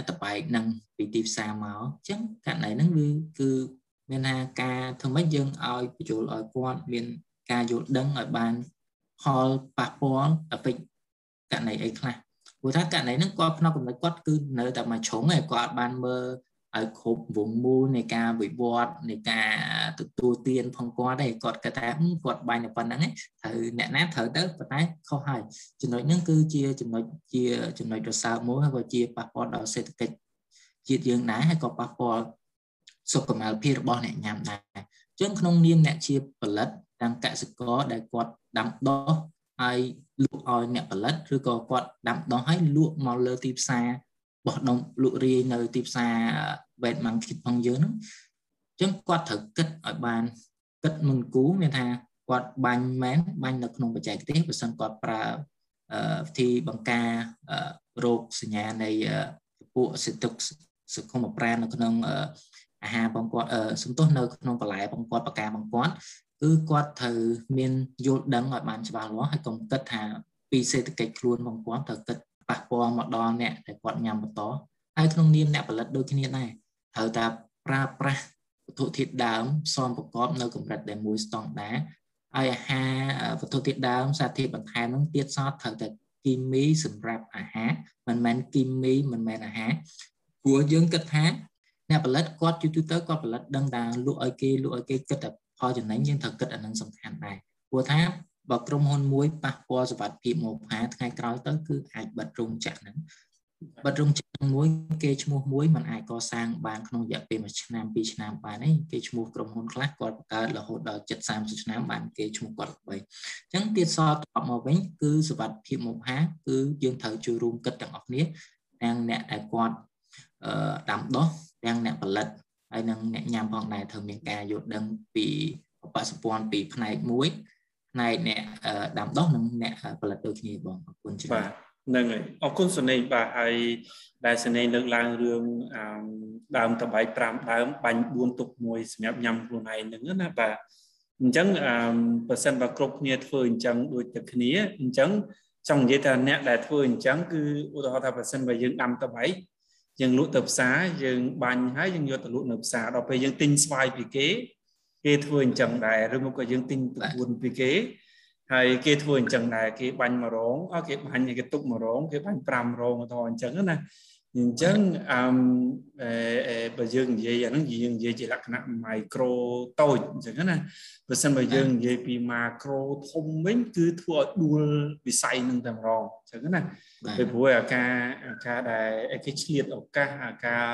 តបែកនឹងពីទីផ្សារមកអញ្ចឹងករណីហ្នឹងវាគឺមានថាការធ្វើម៉េចយើងឲ្យបញ្ចូលឲ្យគាត់មានការយល់ដឹងឲ្យបានផលប៉ះពាល់អពេចករណីអីខ្លះ ព្រោះថាករណីហ្នឹងគាត់ក្នុងកំណត់គាត់គឺនៅតែមួយជ្រុងឯងគាត់អត់បានមើលឲ្យគ្រប់វងមូលនៃការវិវត្តនៃការទទួលទានផងគាត់ទេគាត់គិតថាគាត់បាញ់តែប៉ុណ្្នឹងឯងត្រូវអ្នកណាត្រូវទៅប៉ុន្តែខុសហើយចំណុចហ្នឹងគឺជាចំណុចជាចំណុចរសើបមួយហើយក៏ជាប៉ះពាល់ដល់សេដ្ឋកិច្ចជាតិយើងដែរហើយក៏ប៉ះពាល់សុខុមាលភាពរបស់អ្នកញ៉ាំដែរអញ្ចឹងក្នុងនាមអ្នកជាផលិតទាំងកសិករដែលគាត់ដាំដុះហើយ លក់ឲ្យអ្នកផលិតឬក៏គាត់ដាំដុះហើយលក់មកលើទីផ្សារបោះដុំលក់រាយនៅទីផ្សារ wet market ផងយើងហ្នឹងអញ្ចឹងគាត់ត្រូវគិតឲ្យបានគិតមុនគូមានថាគាត់បាញ់មែនបាញ់នៅក្នុងបច្ចេកទេសបើសិនគាត់ប្រើវិធីបង្ការរោគសញ្ញានៃពួកសិតុកសុខុមប្រាណនៅក្នុងអាហារបងគាត់សំទោសនៅក្នុងបន្លែបងគាត់បកាបងគាត់ គឺគាត់ត្រូវមានយល់ដឹងឲ្យបានច្បាស់លាស់ហើយកុំគិតថាពីសេដ្ឋកិច្ចខ្លួនបងគាត់ត្រូវគិតប៉ះពាល់មកដល់អ្នកដែលគាត់ញ៉ាំបន្តហើយក្នុងនាមអ្នកផលិតដូចគ្នាដែរត្រូវតែប្រើប្រាស់វត្ថុធាតុដើមផ្សំប្រកបនៅកម្រិតដែលមួយស្តង់ដាហើយអាហារវត្ថុធាតុដើមសារធាតុបន្ថែមនឹងទៀតសតត្រូវតែគីមីសម្រាប់អាហារមិនមែនគីមីមិនមែនអាហារព្រោះយើងគិតថាអ្នកផលិតគាត់យូរទៅគាត់ផលិតដឹងថាលក់ឲ្យគេលក់ឲ្យគេគិតតែ ផលចំណេញយើងត្រូវគិតអានឹងសំខាន់ដែរព្រោះថាបើក្រុមហ៊ុនមួយប៉ះពាល់សុវត្ថិភាពមកផាថ្ងៃក្រោយទៅគឺអាចបិទរោងចក្រហ្នឹងបិទរោងចក្រមួយគេឈ្មោះមួយมันអាចកសាងបានក្នុងរយៈពេល1ឆ្នាំ2ឆ្នាំបានទេគេឈ្មោះក្រុមហ៊ុនខ្លះគាត់បង្កើតរហូតដល់7 30ឆ្នាំបានគេឈ្មោះគាត់ល្បីអញ្ចឹងទៀតសតតបមកវិញគឺសុវត្ថិភាពមកផាគឺយើងត្រូវជួយរួមគិតទាំងអស់គ្នាទាំងអ្នកដែលគាត់អឺដាំដុះទាំងអ្នកផលិត ហើយនិងអ្នកញ៉ាំផងដែរត្រូវមានការយល់ដឹងពីបបសម្ព័ន្ធពីផ្នែកមួយផ្នែកអ្នកដាំដុះនិងអ្នកផលិតដូចគ្នាបងអរគុណច្រើនបាទហ្នឹងហើយអរគុណសនេបាទហើយដែលសនេលើកឡើងរឿងដើមតបៃ5ដើមបាញ់4ទុកមួយសម្រាប់ញ៉ាំខ្លួនឯងហ្នឹងណាបាទអញ្ចឹងបើសិនបើគ្រប់គ្នាធ្វើអញ្ចឹងដូចតែគ្នាអញ្ចឹងចង់និយាយថាអ្នកដែលធ្វើអញ្ចឹងគឺឧទាហរណ៍ថាបើសិនបើយើងដាំតបៃ យើងលក់ទៅផ្សារយើងបាញ់ហើយយើងយកទៅលក់នៅផ្សារដល់ពេលយើងទិញស្វាយពីគេគេធ្វើអញ្ចឹងដែរឬមកក៏យើងទិញទៅពួនពីគេហើយគេធ្វើអញ្ចឹងដែរគេបាញ់100រងអគេបាញ់គេទុក100រងគេបាញ់5រងទៅអញ្ចឹងណា អញ្ចឹងអឺបើយើងនិយាយអាហ្នឹងយើងនិយាយជាលក្ខណៈមីក្រូតូចអញ្ចឹងណាបើសិនបើយើងនិយាយពីម៉ាក្រូធំវិញគឺធ្វើឲ្យដួលវិស័យនឹងតែម្ដងអញ្ចឹងណាពីព្រោះអាការអាការដែលគេឆ្លៀតឱកាសអាការ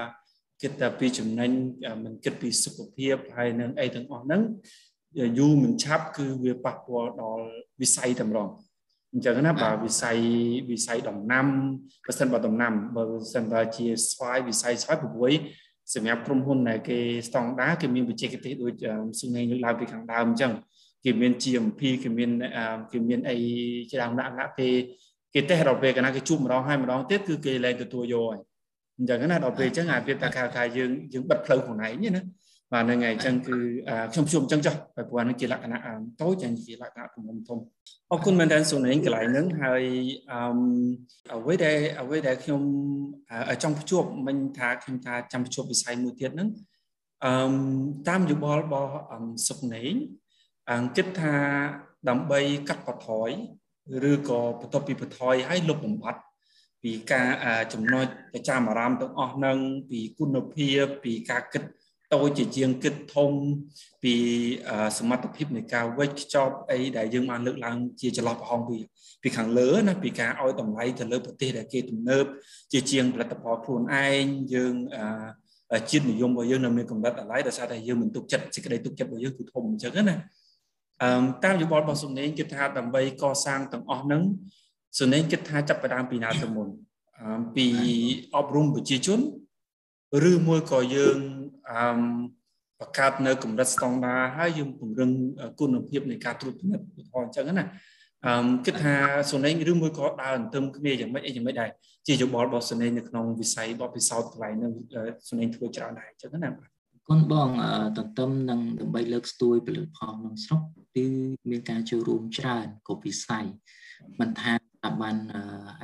គិតតែពីចំណេញមិនគិតពីសុខភាពហើយនឹងអីទាំងអស់ហ្នឹងយូរមិនឆាប់គឺវាប៉ះពាល់ដល់វិស័យតែម្ដង អញ្ចឹងណាបើវិស័យវិស័យដំណាំបើសិនបើដំណាំបើសិនបើជាស្វាយវិស័យស្វាយព្រួយសម្រាប់ក្រុមហ៊ុនដែលគេស្តង់ដាគេមានបច្ចេកទេសដូចស៊ីងលើកឡើងពីខាងដើមអញ្ចឹងគេមាន GMP គេមានគេមានអីច្រើនដាក់ដាក់គេគេតេស្តដល់ពេលកាលណាគេជួបម្ដងហើយម្ដងទៀតគឺគេលែងទទួលយកហើយអញ្ចឹងណាដល់ពេលអញ្ចឹងអាវាតែខាងយើងយើងបិទផ្លូវខ្លួនឯងណា បាទហ្នឹងហើយអញ្ចឹងគឺខ្ញុំជួបអញ្ចឹងចុះព្រោះហ្នឹងជាលក្ខណៈតូចហើយជាលក្ខណៈទំហំធំអរគុណមែនតើសុនេងកន្លែងហ្នឹងហើយអឺអ្វីដែលអ្វីដែលខ្ញុំចង់ភ្ជាប់មិញថាខ្ញុំថាចាំភ្ជាប់វិស័យមួយទៀតហ្នឹងអឺតាមយោបល់របស់សុនេងគិតថាដើម្បីកាត់បន្ថយឬក៏បន្ទាប់ពីបន្ថយឲ្យលុបបំបត្តិពីការចំណុចប្រចាំអារម្មណ៍ទាំងអស់ហ្នឹងពីគុណភាពពីការគិត តូចជាជាងគិតធំពីសមត្ថភាពនៃការវេចខ្ចប់អីដែលយើងបានលើកឡើងជាចន្លោះប្រហោងពីពីខាងលើណាពីការឲ្យតម្លៃទៅលើប្រទេសដែលគេទំនើបជាជាងផលិតផលខ្លួនឯងយើងជាតិនិយមរបស់យើងនៅមានកម្រិតអាឡ័យដោយសារតែយើងមិនទុកចិត្តសេចក្តីទុកចិត្តរបស់យើងគឺធំអញ្ចឹងណាអឺតាមយោបល់របស់សុនេងគិតថាដើម្បីកសាងទាំងអស់ហ្នឹងសុនេងគិតថាចាប់ផ្ដើមពីណាទៅមុនពីអប់រំប្រជាជនឬមួយក៏យើង អឺបង្កើតនៅកម្រិតស្តង់ដាហើយយើងពង្រឹងគុណភាពនៃការត្រួតពិនិត្យឧទាហរណ៍អញ្ចឹងណាអឺគិតថាសូនេងឬមួយក៏ដើរអន្ទឹមគ្នាយ៉ាងម៉េចអីយ៉ាងម៉េចដែរជាយោបល់របស់សូនេងនៅក្នុងវិស័យបបពិសោធន៍កន្លែងនឹងសូនេងធ្វើច្រើនដែរអញ្ចឹងណាបាទគុណបងទន្ទឹមនឹងដើម្បីលើកស្ទួយផលិតផលក្នុងស្រុកគឺមានការចូលរួមច្រើនគ្រប់វិស័យមិនថាស្ថាប័ន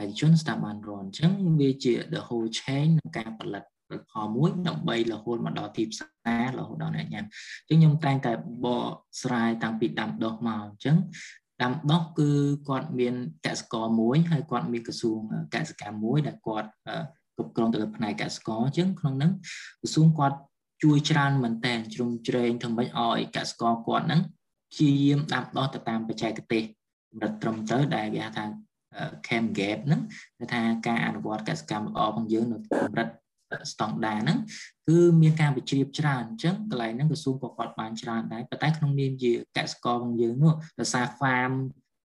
ឯកជនស្ថាប័នរដ្ឋអញ្ចឹងវាជា the whole chain នៃការផលិត ផលមួយដើម្បីរហូតមកដល់ទីផ្សាររហូតដល់អ្នកញ៉ាំអញ្ចឹងខ្ញុំតែងតែបកស្រាយតាំងពីដាំដុះមកអញ្ចឹងដាំដុះគឺគាត់មានកសិករមួយហើយគាត់មានក្រសួងកសិកម្មមួយដែលគាត់គ្រប់គ្រងទៅលើផ្នែកកសិករអញ្ចឹងក្នុងហ្នឹងក្រសួងគាត់ជួយច្រើនមែនតើជ្រុំជ្រែងធ្វើម៉េចឲ្យកសិករគាត់ហ្នឹងព្យាយាមដាំដុះទៅតាមបច្ចេកទេសកម្រិតត្រឹមត្រូវដែលគេហៅថា cam gap ហ្នឹងគឺថាការអនុវត្តកសិកម្មល្អរបស់យើងនៅកម្រិត ស្តង់ដារហ្នឹងគឺមានការវិជ្រាបច្រើនអញ្ចឹងកន្លែងហ្នឹងក្រសួងក៏គាត់បានច្រើនដែរប៉ុន្តែក្នុងនាមជាកសិកររបស់យើងនោះដោយសារ farm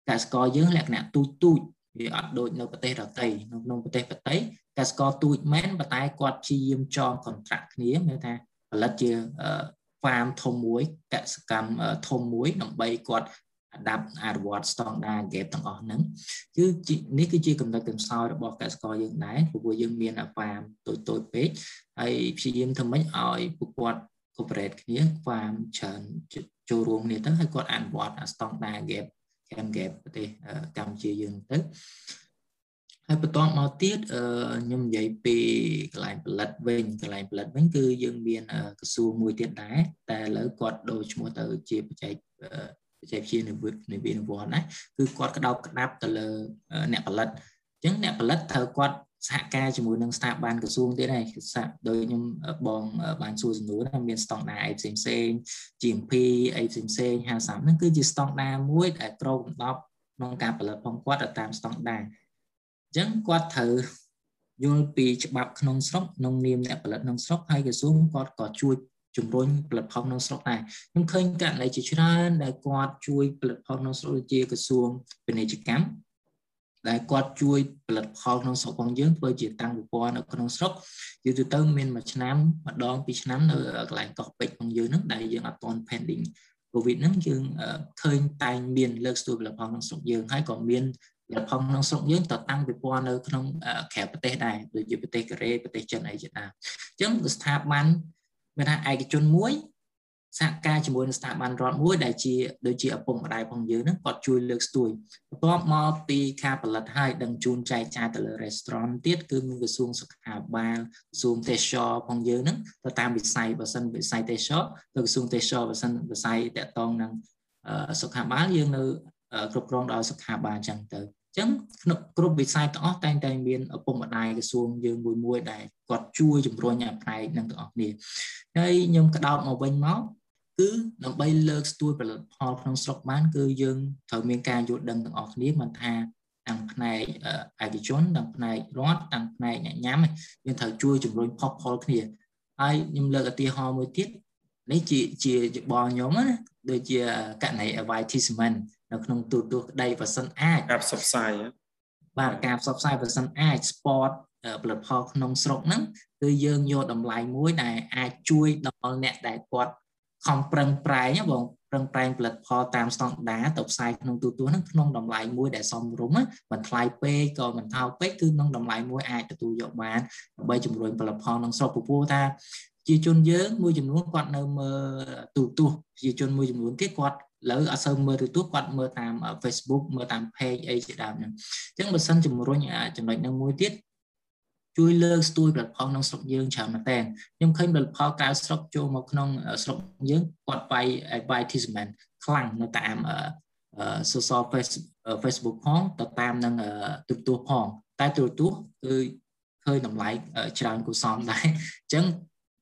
កសិករយើងលក្ខណៈទូចទូចវាអត់ដូចនៅប្រទេសដទៃនៅក្នុងប្រទេសដទៃកសិករទូចមែនប៉ុន្តែគាត់ព្យាយាមចង contract គ្នាមានថាផលិតជា farm ធំមួយកសិកម្មធំមួយដើម្បីគាត់ ដាប់អនុវត្តស្តង់ដារ gap ទាំងអស់ហ្នឹងគឺនេះគឺជាកំណត់កំសោយរបស់កសិករយើងដែរព្រោះយើងមានហ្វាមតូចតូចពេកហើយព្យាយាមធ្វើម៉េចឲ្យពួកគាត់ cooperate គ្នាហ្វាមច្រើនចូលរួមគ្នាទៅហើយគាត់អនុវត្តស្តង់ដារ gap cam gap ប្រទេសកម្ពុជាយើងទៅហើយបន្តមកទៀតខ្ញុំនិយាយពីកន្លែងផលិតវិញកន្លែងផលិតវិញគឺយើងមានក្រសួងមួយទៀតដែរតែឥឡូវគាត់ដូរឈ្មោះទៅជាបច្ចេក បច្ចេកវិទ្យានិវិទ្ធនិវិទ្ធវត្តណាគឺគាត់ក្តោបក្តាប់ទៅលើអ្នកផលិតអញ្ចឹងអ្នកផលិតត្រូវគាត់សហការជាមួយនឹងស្ថាប័នក្រសួងទៀតហើយសាក់ដោយខ្ញុំបងបានសួរសំណួរថាមានស្តង់ដារអីផ្សេងផ្សេង GMP អីផ្សេងផ្សេង50ហ្នឹងគឺជាស្តង់ដារមួយដែលក្រមកំដប់ក្នុងការផលិតផងគាត់តាមស្តង់ដារអញ្ចឹងគាត់ត្រូវយល់ពីច្បាប់ក្នុងស្រុកក្នុងនាមអ្នកផលិតក្នុងស្រុកហើយក្រសួងគាត់ក៏ជួយ ជំរុញផលិតផលក្នុងស្រុកដែរខ្ញុំឃើញករណីជាច្រើនដែលគាត់ជួយផលិតផលក្នុងស្រុកដូចជាក្រសួងពាណិជ្ជកម្មដែលគាត់ជួយផលិតផលក្នុងស្រុករបស់យើងធ្វើជាតាំងពិព័រណ៍នៅក្នុងស្រុកយូរទៅទៅមានមួយឆ្នាំម្ដងពីរឆ្នាំនៅកន្លែងកោះពេជ្ររបស់យើងហ្នឹងដែលយើងអត់ទាន់ pending covid ហ្នឹងយើងឃើញតែងមានលើកស្ទួយផលិតផលក្នុងស្រុកយើងហើយក៏មានផលិតផលក្នុងស្រុកយើងទៅតាំងពិព័រណ៍នៅក្នុងក្រៅប្រទេសដែរដូចជាប្រទេសកូរ៉េប្រទេសចិនអីជាដើមអញ្ចឹងស្ថាប័ន មានថាឯកជនមួយសហការជាមួយនឹងស្ថាប័នរដ្ឋមួយដែលជាដូចជាឪពុកម្ដាយផងយើងហ្នឹងគាត់ជួយលើកស្ទួយបន្ទាប់មកពីការផលិតហើយដឹងជូនចែកចាយទៅលើ restaurant ទៀតគឺមានក្រសួងសុខាភិបាលក្រសួងទេសចរផងយើងហ្នឹងទៅតាមវិស័យបើសិនវិស័យទេសចរទៅក្រសួងទេសចរបើសិនវិស័យតកតងនឹងសុខាភិបាលយើងនៅគ្រប់គ្រងដោយសុខាភិបាលអញ្ចឹងទៅ ចឹងក្នុងគ្រប់វិស័យទាំងអស់តែងតែមានឪពុកម្ដាយក្រសួងយើងមួយមួយដែលគាត់ជួយជំរុញឲ្យផ្នែកនឹងទាំងអស់គ្នាហើយខ្ញុំក្តោបមកវិញមកគឺដើម្បីលើកស្ទួយផលិតផលក្នុងស្រុកបាន គឺយើងត្រូវមានការយល់ដឹងទាំងអស់គ្នាមិនថាទាំងផ្នែកឯកជនទាំងផ្នែករដ្ឋទាំងផ្នែកអ្នកញ៉ាំយើងត្រូវជួយជំរុញផុសផលគ្នាហើយខ្ញុំលើកឧទាហរណ៍មួយទៀតនេះជាជាបងខ្ញុំណាដូចជាករណី advertisement នៅក្នុងទូរទស្សន៍ក្តីបើសិនអាចការផ្សព្វផ្សាយបាទការផ្សព្វផ្សាយបើសិនអាច sport ផលិតផលក្នុងស្រុកហ្នឹងគឺយើងយកតម្លៃមួយដែលអាចជួយដល់អ្នកដែលគាត់ខំប្រឹងប្រែងបងប្រឹងប្រែងផលិតផលតាមស្តង់ដារទៅផ្សាយក្នុងទូរទស្សន៍ហ្នឹងក្នុងតម្លៃមួយដែលសមរម្យមិនថ្លៃពេកក៏មិនថោកពេកគឺក្នុងតម្លៃមួយអាចទទួលយកបានដើម្បីជំរុញផលិតផលក្នុងស្រុកពពោះថាជាជនយើងមួយចំនួនគាត់នៅមើលទូរទស្សន៍ជាជនមួយចំនួនទៀតគាត់ លើអត់សូវមើលទូរទស្សន៍គាត់មើលតាម Facebook មើលតាម page អីជាដើមហ្នឹងអញ្ចឹងបើសិនជំរុញចំណុចហ្នឹងមួយទៀតជួយលើកស្ទួយផលិតផលក្នុងស្រុកយើងច្រើនមែនតើខ្ញុំឃើញផលិតផលក្រៅស្រុកចូលមកក្នុងស្រុកយើងគាត់បាយ advertisement ខ្លាំងនៅតាម social Facebook ផងទៅតាមនឹងទូរទស្សន៍ផងតែទូរទស្សន៍គឺឃើញតម្លៃច្រើនគួរសមដែរអញ្ចឹង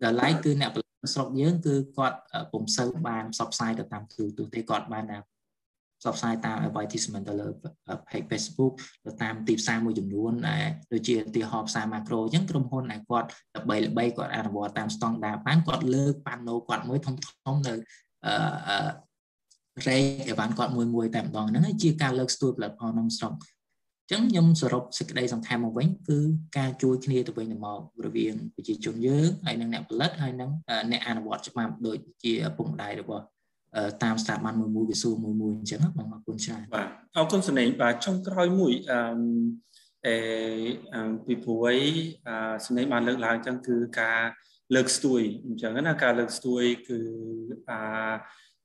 តម្លៃគឺអ្នកផលិត ស្រុកយើងគឺគាត់ពុំសូវបានផ្សព្វផ្សាយទៅតាមទូរទស្សន៍ទេគាត់បានតែផ្សព្វផ្សាយតាម advertisement ទៅលើ page Facebook ទៅតាមទីផ្សារមួយចំនួនដែលដូចជាទីហោផ្សារ macro អញ្ចឹងក្រុមហ៊ុនដែលគាត់ល្បីល្បីគាត់អនុវត្តតាមស្តង់ដារបានគាត់លើកប៉ាណូគាត់មួយធំធំនៅអឺរ៉េអីវ៉ាន់គាត់មួយមួយតែម្ដងហ្នឹងជាការលើកស្ទួយផលិតផលក្នុងស្រុក ចឹងខ្ញុំសរុបសេចក្តីសង្ខេបមកវិញគឺការជួយគ្នាទៅវិញទៅមករវាងប្រជាជនយើងហើយនិងអ្នកផលិតហើយនិងអ្នកអនុវត្តច្បាប់ដូចជាពុកម្ដាយរបស់តាមស្ថាប័នមួយមួយក្រសួងមួយមួយអញ្ចឹងបងអរគុណច្រើនបាទអរគុណសនេងបាទចុងក្រោយមួយអឺអេពីព្រោះអីសនេងបានលើកឡើងអញ្ចឹងគឺការលើកស្ទួយអញ្ចឹងណាការលើកស្ទួយគឺអា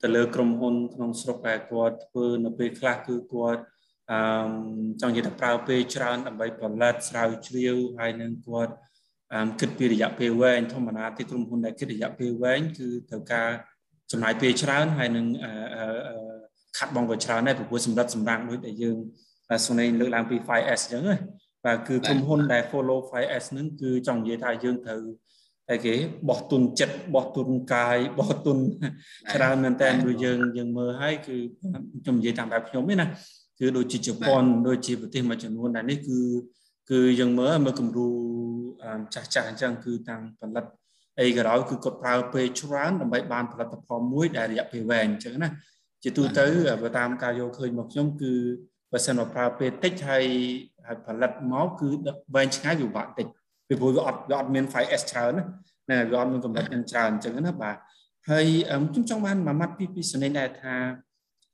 ទៅលើក្រុមហ៊ុនក្នុងស្រុកដែលគាត់ធ្វើនៅពេលខ្លះគឺគាត់ អឺចង់និយាយថាប្រើពេលច្រើនដើម្បីផលិតស្រាវជ្រាវហើយនឹងគាត់គិតពីរយៈពេលវែងធម្មតាទីក្រុមហ៊ុនដែលគិតរយៈពេលវែងគឺត្រូវការចំណាយពេលច្រើនហើយនឹងខាត់បងក៏ច្រើនដែរព្រោះសម្រាប់សម្រាប់ដូចដែលយើងសូនលើកឡើងពី 5S អញ្ចឹងណាបាទគឺក្រុមហ៊ុនដែល follow 5S ហ្នឹងគឺចង់និយាយថាយើងត្រូវតែគេបោះទុនចិត្តបោះទុនកាយបោះទុនច្រើនមែនតើដូចយើងយើងមើលហើយគឺខ្ញុំនិយាយតាមបែបខ្ញុំទេណា គឺដូចជាជប៉ុនដូចជាប្រទេសមួយចំនួនដែលនេះគឺគឺយើងមើលមើលគំរូចាស់ចាស់អញ្ចឹងគឺតាំងផលិតអីក៏ដោយគឺគាត់ប្រើពេលច្រើនដើម្បីបានផលិតផលមួយដែលរយៈពេលវែងអញ្ចឹងណាជាទូទៅបើតាមការយកឃើញមកខ្ញុំគឺបើសិនមកប្រើពេលតិចហើយហើយផលិតមកគឺវែងឆ្ងាយវាបាក់តិចពីព្រោះវាអត់វាអត់មាន 5S ច្រើនណាវាអត់មានកម្រិតយ៉ាងច្រើនអញ្ចឹងណាបាទហើយខ្ញុំចង់បានមួយម៉ាត់ពីពីសនេដែរថា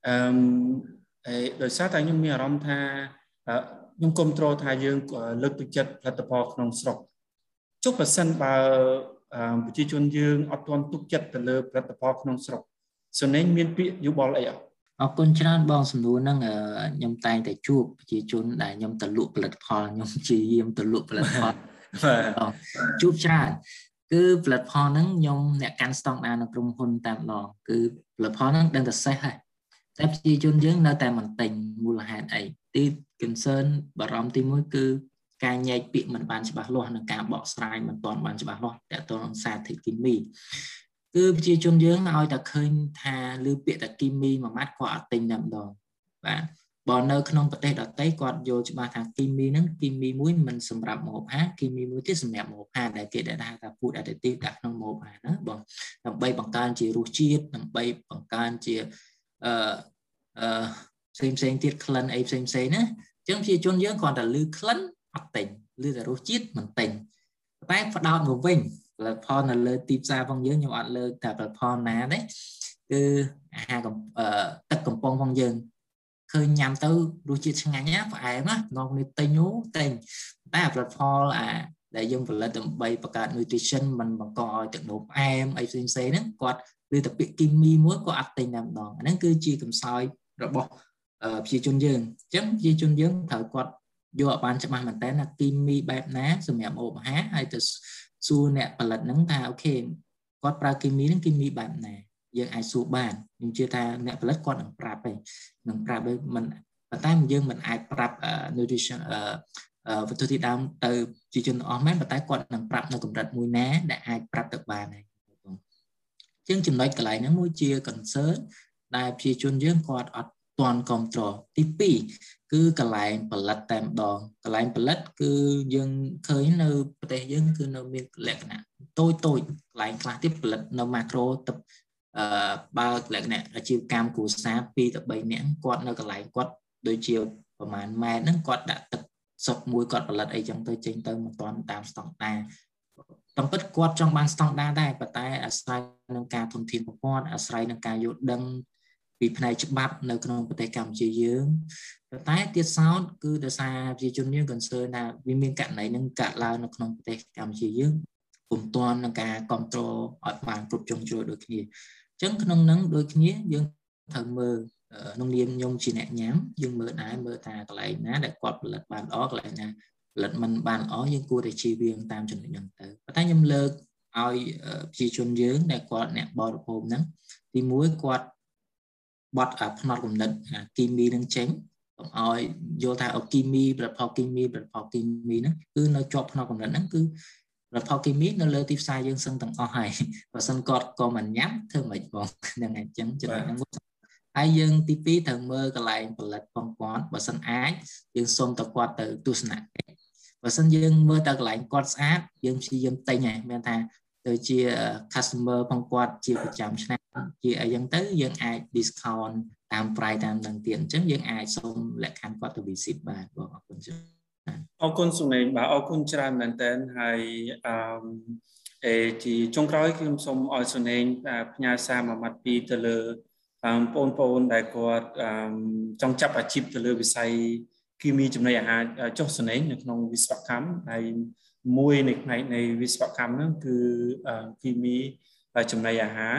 អឺ អេដោយសារតែខ្ញុំមានអារម្មណ៍ថាខ្ញុំគ្រប់គ្រងថាយើងលើកទឹកចិត្តផលិតផលក្នុងស្រុកចុះបើសិនបើប្រជាជនយើងអត់ទាន់ទុកចិត្តទៅលើផលិតផលក្នុងស្រុកសនេមានពាក្យយោបល់អីអត់អរគុណច្រើនបងសំណួរហ្នឹងខ្ញុំតែងតែជួបប្រជាជនដែលខ្ញុំទៅលក់ផលិតផលខ្ញុំជាយាមទៅលក់ផលិតផលជួបច្រើនគឺផលិតផលហ្នឹងខ្ញុំអ្នកកាន់ស្តង់ដារនៅក្រុមហ៊ុនតាមឡងគឺផលិតផលហ្នឹងដឹងតែសេះហើយ តែប្រជាជនយើងនៅតែមិនទិញមូលហេតុអីទី concern បារម្ភទី1គឺការញែកពាក្យមិនបានច្បាស់លាស់និងការបកស្រាយមិនទាន់បានច្បាស់លាស់តើតើនឹងសារធាតុគីមីគឺប្រជាជនយើងឲ្យតែឃើញថាឬពាក្យតែគីមីមួយម៉ាត់គាត់អត់ទិញតែម្ដងបាទបើនៅក្នុងប្រទេសដទៃគាត់យល់ច្បាស់ថាគីមីហ្នឹងគីមីមួយមិនសម្រាប់ម្ហូបអាហារគីមីមួយទៀតសម្រាប់ម្ហូបអាហារដែលគេដែលថា food additive ដាក់ក្នុងម្ហូបអាហារណាបងដើម្បីបង្កើនជារសជាតិដើម្បីបង្កើនជាអឺ អឺផ្សេងផ្សេងទៀតក្លិនអីផ្សេងផ្សេងណាអញ្ចឹងប្រជាជនយើងគ្រាន់តែលឺក្លិនអត់ទិញលឺតែរសជាតិមិនទិញតែផ្ដោតមកវិញផលិតផលនៅលើទីផ្សារផងយើងខ្ញុំអត់លើកតែផលិតផលណាទេគឺអាហារទឹកកំប៉ុងផងយើងឃើញញ៉ាំទៅរសជាតិឆ្ងាញ់ណាផ្អែមណានាំគ្នាទិញនោះទិញតែផលិតផលអាដែលយើងផលិតដើម្បីបង្កើត nutrition มันបង្កឲ្យទឹកនោមផ្អែមអីផ្សេងផ្សេងហ្នឹងគាត់ ឬតែពាក្យគីមីមួយក៏អត់ទិញតែម្ដងអាហ្នឹងគឺជាកំសោយរបស់ប្រជាជនយើងអញ្ចឹងប្រជាជនយើងត្រូវគាត់យកឲ្យបានច្បាស់មែនតើណាគីមីបែបណាសម្រាប់អូបអាហារហើយទៅសួរអ្នកផលិតហ្នឹងថាអូខេគាត់ប្រើគីមីហ្នឹងគីមីបែបណាយើងអាចសួរបានខ្ញុំជឿថាអ្នកផលិតគាត់នឹងប្រាប់ឯងនឹងប្រាប់ដូចមិនប៉ុន្តែយើងមិនអាចប្រាប់ nutrition វត្ថុធាតុដើមទៅជាជនអស់មែនប៉ុន្តែគាត់នឹងប្រាប់នៅកម្រិតមួយណាដែលអាចប្រាប់ទៅបានហើយ ជាងចំណុចកន្លែងហ្នឹងមួយជា concern ដែលប្រជាជនយើងគាត់អត់ទាន់គ្រប់គ្រងទី2គឺកន្លែងផលិតតែម្ដងកន្លែងផលិត គឺយើងឃើញនៅប្រទេសយើងគឺនៅមានលក្ខណៈតូចតូចកន្លែងខ្លះទៀតផលិតនៅ macro ទឹកអឺបើលក្ខណៈអាជីវកម្មគ្រួសារ2ទៅ3នាក់គាត់នៅកន្លែងគាត់ដូចជាប្រហែលម៉ែត្រហ្នឹងគាត់ដាក់ទឹកសុទ្ធមួយគាត់ផលិតអីចឹងទៅចេញទៅមិនទាន់តាមស្តង់ដារ តាមពិតគាត់ចង់បានស្តង់ដារដែរប៉ុន្តែអាស្រ័យនឹងការធនធានប្រព័ន្ធអាស្រ័យនឹងការយល់ដឹងពីផ្នែកច្បាប់នៅក្នុងប្រទេសកម្ពុជាយើងតែទៀតសោតគឺដោយសារប្រជាជនយើង concern ថាវាមានករណីនឹងកើតឡើងនៅក្នុងប្រទេសកម្ពុជាយើងពុំទាន់នឹងការគ្រប់គ្រងឲ្យបានគ្រប់ជ្រុងជ្រោយដូចគ្នាអញ្ចឹងក្នុងនឹងដូចគ្នាយើងត្រូវមើលក្នុងនាមខ្ញុំជាអ្នកញ៉ាំយើងមើលដែរមើលថាកន្លែងណាដែលគាត់ផលិតបានល្អកន្លែងណា ផលិតមិនបានល្អយើងគួរតែជៀសវាងតាមចំណុចហ្នឹងទៅប៉ុន្តែខ្ញុំលើកឲ្យប្រជាជនយើងដែលគាត់អ្នកបរិភោគហ្នឹងទី1គាត់បត់ផ្នត់គំនិតគីមីនឹងចេញកុំឲ្យយល់ថាអូគីមីប្រផលគីមីប្រផលគីមីហ្នឹងគឺនៅជាប់ផ្នត់គំនិតហ្នឹងគឺប្រផលគីមីនៅលើទីផ្សារយើងសឹងទាំងអស់ហើយបើសិនគាត់ក៏មិនញ៉ាំធ្វើមិនបងហ្នឹងហើយអញ្ចឹងចំណុចហ្នឹងហើយយើងទី2ត្រូវមើលកន្លែងផលិតផងគាត់បើសិនអាចយើងសុំទៅគាត់ទៅទស្សនកិច្ច បើសិនយើងមើលទៅកន្លែងគាត់ស្អាតយើងព្យាយាមទិញហើយមានថាទៅជា customer ផងគាត់ជាប្រចាំឆ្នាំជាអីចឹងទៅយើងអាច discount តាម price តាមនឹងទៀតអញ្ចឹងយើងអាចសូមលក្ខខណ្ឌគាត់ទៅ visit បានបងអរគុណច្រើនអរគុណសុមេងបាទអរគុណច្រើនមែនតើហើយអឺអេជាចុងក្រោយខ្ញុំសូមឲ្យសុនេងផ្ញើសារមួយម៉ាត់ពីរទៅលើបងប្អូនដែលគាត់ចង់ចាប់អាជីពទៅលើវិស័យ គីមីចំណីអាហារចុះសនេងនៅក្នុងវិស្វកម្មហើយមួយនៃផ្នែកនៃវិស្វកម្មហ្នឹងគឺគីមីចំណីអាហារ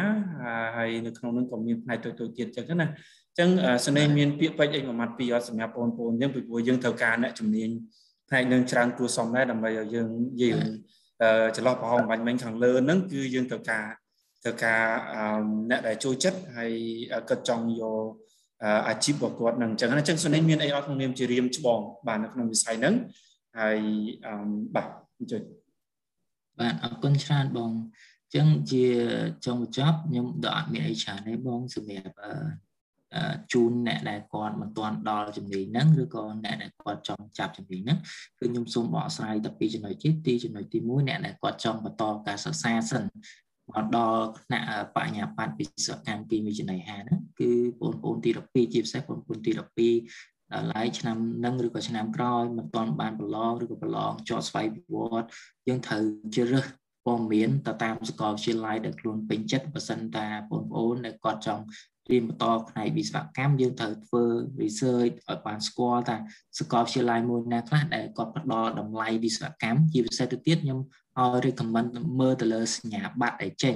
ហើយនៅក្នុងនោះក៏មានផ្នែកតូចតូចទៀតចឹងណាអញ្ចឹងសនេមានពាក្យពេចន៍អីមួយម៉ាត់ពីរអត់សម្រាប់បងប្អូនយើងពីព្រោះយើងត្រូវការអ្នកជំនាញផ្នែកនឹងច្រើនគួរសមដែរដើម្បីឲ្យយើងនិយាយចន្លោះប្រហោងបាញ់មិញខាងលើហ្នឹងគឺយើងត្រូវការត្រូវការអ្នកដែលចូលចិត្តហើយគាត់ចង់យក អាជីពរបស់គាត់នឹងអញ្ចឹងអញ្ចឹងសុនិញមានអីអត់ក្នុងនាមជារៀមច្បងបាទនៅក្នុងវិស័យហ្នឹងហើយបាទអញ្ចឹងបាទអរគុណច្រើនបងអញ្ចឹងជាចុងបញ្ចប់ខ្ញុំដល់អត់មានអីច្រើនទេបងសម្រាប់ជូនអ្នកដែលគាត់មិនទាន់ដល់ជំនាញហ្នឹងឬក៏អ្នកដែលគាត់ចង់ចាប់ជំនាញហ្នឹងគឺខ្ញុំសូមបកស្រាយតែពីចំណុចទីទីចំណុចទី1អ្នកដែលគាត់ចង់បន្តការសិក្សាសិន មកដល់ថ្នាក់បញ្ញាបត្រវិស្វកម្មគីមីចំណីហាហ្នឹងគឺបងប្អូនទី12ជាពិសេសបងប្អូនទី12ដល់ឡែកឆ្នាំនឹងឬក៏ឆ្នាំក្រោយមិនទាន់បានប្រឡងឬក៏ប្រឡងជាប់ស្វ័យប្រវត្តិយើងត្រូវជ្រើសរើសព័ត៌មានទៅតាមសកលវិទ្យាល័យដែលខ្លួនពេញចិត្តបើសិនតាបងប្អូនដែលគាត់ចង់រៀនបន្តផ្នែកវិស្វកម្មយើងត្រូវធ្វើ research ឲ្យបានស្គាល់ថាសាកលវិទ្យាល័យមួយណាខ្លះដែលគាត់ផ្ដល់តម្លៃវិស្វកម្មជាពិសេសទៅទៀតខ្ញុំ ឲ្យ recommend មើលទៅលើសញ្ញាបត្រដែលចេញ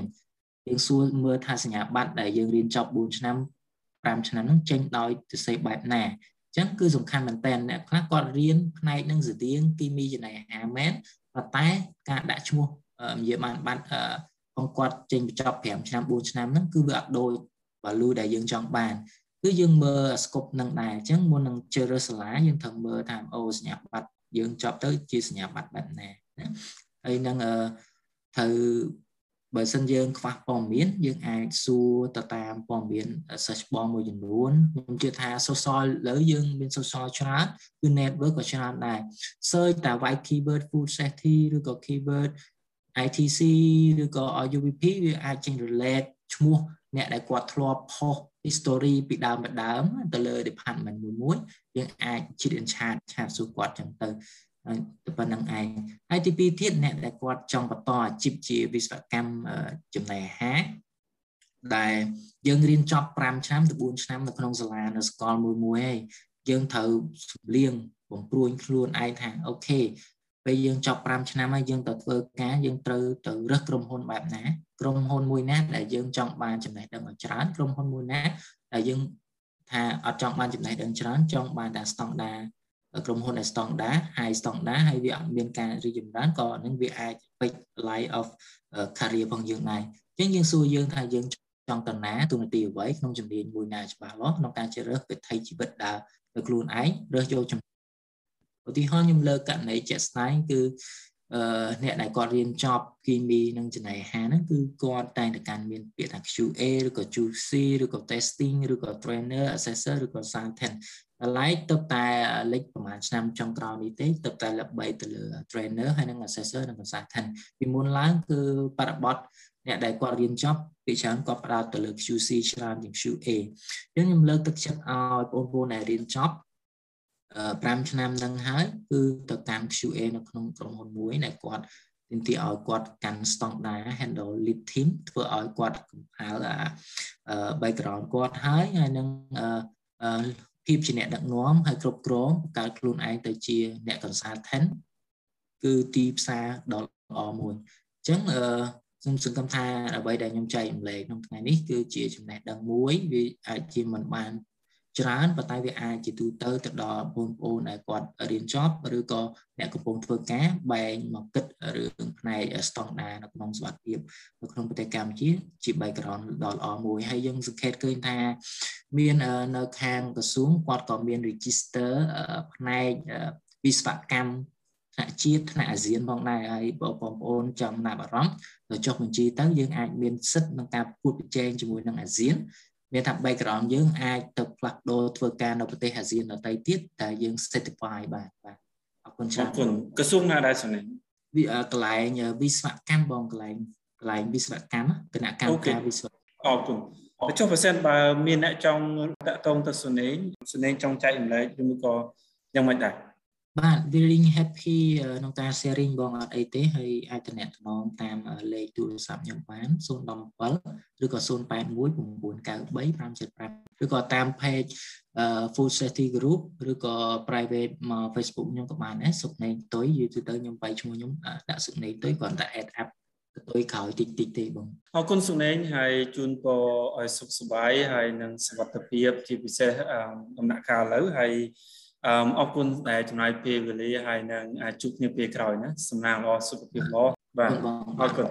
យើងសួរមើលថាសញ្ញាបត្រដែលយើងរៀនចប់4ឆ្នាំ5ឆ្នាំហ្នឹងចេញដោយទិស័យបែបណាអញ្ចឹងគឺសំខាន់មែនតើអ្នកខ្លះគាត់រៀនផ្នែកនឹងស្តៀងគីមីចំណីអាហារមែនប៉ុន្តែការដាក់ឈ្មោះនិយាយបានបាត់ផងគាត់ចេញបញ្ចប់5ឆ្នាំ4ឆ្នាំហ្នឹងគឺវាអត់ដូច value ដែលយើងចង់បានគឺយើងមើល scope នឹងដែរអញ្ចឹងមុននឹងជ្រើសរើសសាលាយើងត្រូវមើលថាអូសញ្ញាបត្រយើងចប់ទៅជាសញ្ញាបត្របែបណាណា ហើយនឹងត្រូវបើសិនយើងខ្វះព័ត៌មានយើងអាចសួរទៅតាមព័ត៌មាន search បងមួយចំនួនខ្ញុំជឿថា social លើយើងមាន social ច្រើនគឺ network ក៏ច្រើនដែរ search តែ white keyword food safety ឬក៏ keyword ITC ឬក៏ UVP វាអាចចេញ relate ឈ្មោះអ្នកដែលគាត់ធ្លាប់ផុស history ពីដើមមកដើមទៅលើ department មួយមួយយើងអាចជិត chat chat សួរគាត់ចឹងទៅ ទៅប៉ុណ្្នឹងឯងហើយទី2ទៀតអ្នកដែលគាត់ចង់បន្តអាជីពជាវិស្វកម្មចំណីអាហារដែលយើងរៀនចប់5ឆ្នាំទៅ4ឆ្នាំនៅក្នុងសាលានៅសាកលមួយមួយឯងយើងត្រូវសម្លៀងបំព្រួញខ្លួនឯងថាអូខេពេលយើងចប់5ឆ្នាំហើយយើងទៅធ្វើការយើងត្រូវទៅរើសក្រុមហ៊ុនបែបណាក្រុមហ៊ុនមួយណាដែលយើងចង់បានចំណេះដឹងឲ្យច្រើនក្រុមហ៊ុនមួយណាដែលយើងថាអត់ចង់បានចំណេះដឹងច្រើនចង់បានតែស្តង់ដា ក្រុមហ៊ុនដែលស្តង់ដា high ស្តង់ដាហើយវាអត់មានការរីកចម្រើនក៏នឹងវាអាចពេច life of career ផងយើងដែរអញ្ចឹងយើងសួរយើងថាយើងចង់តណាទូនាទីអ្វីក្នុងជំនាញមួយណាច្បាស់លាស់ក្នុងការជ្រើសរើសវិថីជីវិតដើរទៅខ្លួនឯងរើសយកចំណឧទាហរណ៍ខ្ញុំលើកករណីជាក់ស្ដែងគឺ អឺអ្នកដែលគាត់រៀនចប់គីមីនិងចំណីអាហារហ្នឹងគឺគាត់តែងតែកាន់មានពាក្យថា QA ឬក៏ QC ឬក៏ testing ឬក៏ trainer assessor ឬក៏ scientist តែឡែកទៅតែលេខប្រហែលឆ្នាំចុងក្រោយនេះទេទៅតែល្បីទៅលើ trainer ហើយនិង assessor និង consultant ពីមុនឡើងគឺបរិបទអ្នកដែលគាត់រៀនចប់ពីច្រើនគាត់ផ្ដោតទៅលើ QC ច្រើនជាង QA អញ្ចឹងខ្ញុំលើកទឹកចិត្តឲ្យបងប្អូនដែលរៀនចប់ 5ឆ្នាំហ្នឹងហើយគឺទៅតាម QA នៅក្នុងក្រុមហ៊ុនមួយដែលគាត់ទាមទារឲ្យគាត់កាន់ standard handle lead team ធ្វើឲ្យគាត់កំផាល់អា background គាត់ហើយហើយនឹងភាពជាអ្នកដឹកនាំហើយគ្រប់គ្រងបង្កើតខ្លួនឯងទៅជាអ្នក consultant គឺទីផ្សារដ៏ល្អមួយអញ្ចឹងអឺខ្ញុំសង្ឃឹមថាអ្វីដែលខ្ញុំចែករំលែកក្នុងថ្ងៃនេះគឺជាចំណេះដឹងមួយវាអាចជាមិនបាន ច្រើនប៉ុន្តែវាអាចជាទូទៅទៅដល់បងប្អូនដែលគាត់រៀនចប់ឬក៏អ្នកកំពុងធ្វើការបែងមកគិតរឿងផ្នែកស្តង់ដារនៅក្នុងសុខភាពនៅក្នុងប្រទេសកម្ពុជាជា background ដ៏ល្អមួយហើយយើងសង្កេតឃើញថាមាននៅខាងក្រសួងគាត់ក៏មាន register ផ្នែកវិស្វកម្មថ្នាក់ជាតិថ្នាក់អាស៊ានផងដែរហើយបងប្អូនចង់ណាប់អារម្មណ៍ទៅចុះបញ្ជីទៅយើងអាចមានសិទ្ធិក្នុងការប្រកួតប្រជែងជាមួយនឹងអាស៊ាន មានថា background យើងអាចទៅផ្លាស់ប្ដូរធ្វើការនៅប្រទេសអាស៊ានដទៃទៀតតែយើង certify បាទបាទអរគុណច្រើនអរគុណក្រសួងណាដែរសំនេះវាកន្លែងវិស្វកម្មបងកន្លែងកន្លែងវិស្វកម្មគណៈកម្មការវិស្វអរគុណតែចុះបើសិនបើមានអ្នកចង់តាក់ទងទៅសុនេងសុនេងចង់ចែកម្លែកឬមួយក៏យ៉ាងម៉េចដែរ បាទ feeling happy ក្នុងការ sharing បងអត់អីទេហើយអាចតំណែងតាមលេខទូរស័ព្ទខ្ញុំបាន017ឬក៏081 993 575ឬក៏តាម page Food Safety Group ឬក៏ private មក Facebook ខ្ញុំក៏បានដែរសុកណេងតុយយូរទៅខ្ញុំបាយឈ្មោះខ្ញុំដាក់សុកណេងតុយគ្រាន់តែ add up ទៅក្រោយតិចតិចទេបងអរគុណសុណេងហើយជូនពរឲ្យសុខសប្បាយហើយនិងសុខភាពជាពិសេសដំណាក់កាលឥឡូវហើយ អឺអរគុណដែលចំណាយពេលវេលាហើយនឹងជួបគ្នាពេលក្រោយណាសំណាងល្អសុខភាពល្អបាទអរគុណ